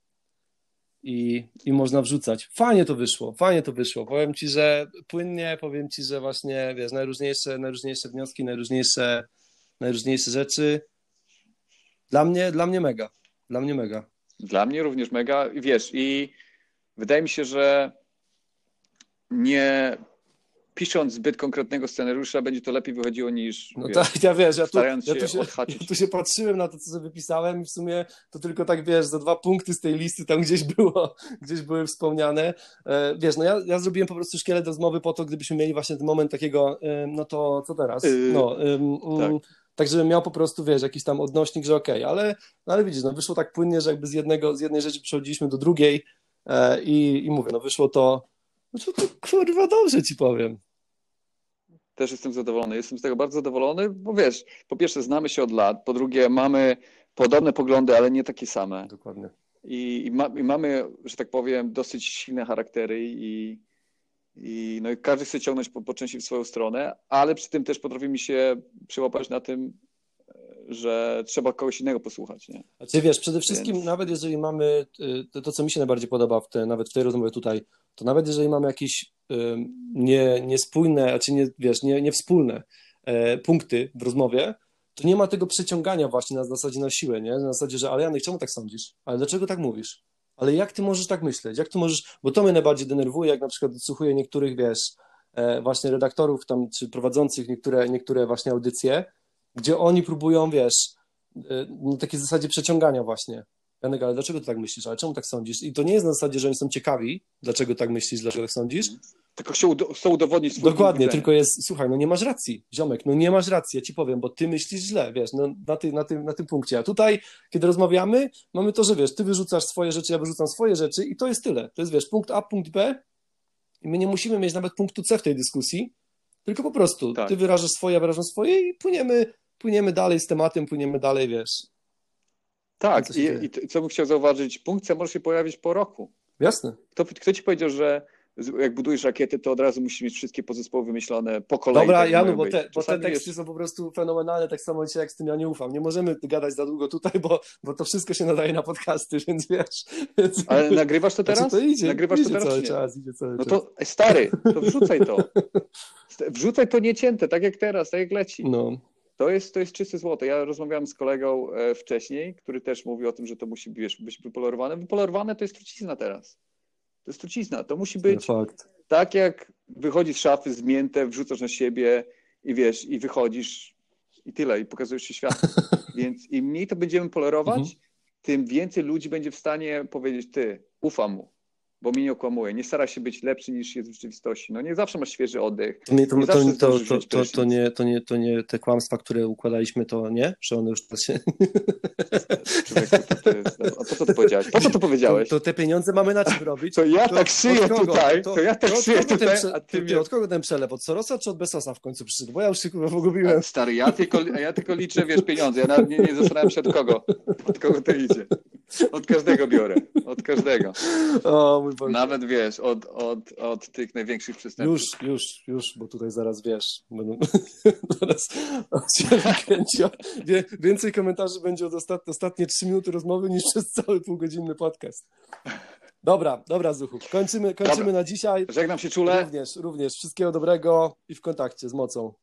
i, i można wrzucać. Fajnie to wyszło, fajnie to wyszło. Powiem ci, że płynnie, powiem ci, że właśnie, wiesz, najróżniejsze, najróżniejsze wnioski, najróżniejsze, najróżniejsze rzeczy. Dla mnie, dla mnie mega. Dla mnie mega. Dla mnie również mega. Wiesz, i wydaje mi się, że nie pisząc zbyt konkretnego scenariusza, będzie to lepiej wychodziło niż. No wiesz, tak, ja wiesz, ja tu, ja, tu się, ja tu się patrzyłem na to, co sobie wypisałem i w sumie to tylko tak wiesz, za dwa punkty z tej listy tam gdzieś było, gdzieś były wspomniane. E, wiesz, no ja, ja zrobiłem po prostu szkielet rozmowy po to, gdybyśmy mieli właśnie ten moment takiego, no to co teraz? Yy, no, tak. tak, żebym miał po prostu, wiesz, jakiś tam odnośnik, że okej, okay, ale, no ale widzisz, no wyszło tak płynnie, że jakby z jednego, z jednej rzeczy przechodziliśmy do drugiej, E, I, i mówię, no wyszło to, wyszło to kurwa dobrze ci powiem. Też jestem zadowolony. Jestem z tego bardzo zadowolony, bo wiesz, po pierwsze znamy się od lat, po drugie mamy podobne poglądy, ale nie takie same. Dokładnie. I, i, ma, i mamy, że tak powiem, dosyć silne charaktery i, i, no i każdy chce ciągnąć po, po części w swoją stronę, ale przy tym też potrafimy się przyłapać na tym, że trzeba kogoś innego posłuchać. Nie? Znaczy wiesz, przede wszystkim Więc... nawet jeżeli mamy, y, to, to, co mi się najbardziej podoba w te, nawet w tej rozmowie tutaj, to nawet jeżeli mamy jakieś nie, niespójne, znaczy nie, wiesz, nie, niewspólne e, punkty w rozmowie, to nie ma tego przeciągania właśnie na zasadzie na siłę, nie? Na zasadzie, że ale Janek, czemu tak sądzisz? Ale dlaczego tak mówisz? Ale jak ty możesz tak myśleć? Jak ty możesz, bo to mnie najbardziej denerwuje, jak na przykład odsłuchuję niektórych, wiesz, e, właśnie redaktorów tam, czy prowadzących niektóre, niektóre właśnie audycje, gdzie oni próbują, wiesz, e, na takiej zasadzie przeciągania właśnie. Janek, ale dlaczego ty tak myślisz? Ale czemu tak sądzisz? I to nie jest na zasadzie, że oni są ciekawi, dlaczego tak myślisz, dlaczego tak sądzisz. Tylko chcą udowodnić swój Dokładnie, tylko jest, słuchaj, no nie masz racji, ziomek, no nie masz racji, ja ci powiem, bo ty myślisz źle, wiesz, no na, ty, na, tym, na tym punkcie. A tutaj, kiedy rozmawiamy, mamy to, że wiesz, ty wyrzucasz swoje rzeczy, ja wyrzucam swoje rzeczy i to jest tyle. To jest, wiesz, punkt A, punkt B i my nie musimy mieć nawet punktu C w tej dyskusji, tylko po prostu tak. ty wyrażasz swoje, ja wyrażam swoje i płyniemy, płyniemy dalej z tematem, płyniemy dalej, wiesz, tak, i, i, co bym chciał zauważyć, punkcja może się pojawić po roku. Jasne. Kto, kto ci powiedział, że jak budujesz rakiety, to od razu musisz mieć wszystkie podzespoły wymyślone po kolei. Dobra, tak Janu, bo te, bo te teksty są po prostu fenomenalne, tak samo dzisiaj jak z tym ja nie ufam. Nie możemy gadać za długo tutaj, bo, bo to wszystko się nadaje na podcasty, więc wiesz. Więc... Ale nagrywasz to znaczy, teraz? to idzie, nagrywasz idzie to teraz? cały czas, idzie cały no to stary, to wrzucaj to. Wrzucaj to niecięte, tak jak teraz, tak jak leci. No. To jest, to jest czyste złoto. Ja rozmawiałem z kolegą e, wcześniej, który też mówił o tym, że to musi wiesz, być wypolerowane. Wypolerowane to jest trucizna teraz. To jest trucizna. To musi być Fakt. tak, jak wychodzi z szafy zmięte, wrzucasz na siebie i wiesz, i wychodzisz i tyle, i pokazujesz się światu. Więc im mniej to będziemy polerować, mhm. tym więcej ludzi będzie w stanie powiedzieć, ty, ufam mu bo mnie nie okłamuje. Nie stara się być lepszy niż jest w rzeczywistości. No nie zawsze masz świeży oddech. To, nie, to, nie to, to, to, to, nie, to, nie, to nie te kłamstwa, które układaliśmy, to nie? Że one już teraz się... Człowieku, to, jest... A po co to powiedziałeś? Po co to powiedziałeś? To, te pieniądze mamy na czym robić. To ja tak szyję tutaj, to, ja tak szyję tutaj, a ty, ty Od kogo ten przelew? Od Sorosa czy od Besosa w końcu przyszedł? Bo ja już się kurwa pogubiłem. Stary, ja tylko, ja tylko liczę, wiesz, pieniądze. Ja nawet nie, nie zastanawiam się od kogo. Od kogo to idzie. Od każdego biorę. Od każdego. O mój Boże. Nawet wiesz, od, od, od tych największych przestępców. Już, już, już, bo tutaj zaraz wiesz. Będą... zaraz się. Więcej komentarzy będzie od ostat... ostatnie trzy minuty rozmowy niż przez cały półgodzinny podcast. Dobra, dobra, Zuchu. Kończymy, kończymy dobra. na dzisiaj. Żegnam się czule. Również, również. Wszystkiego dobrego i w kontakcie z mocą.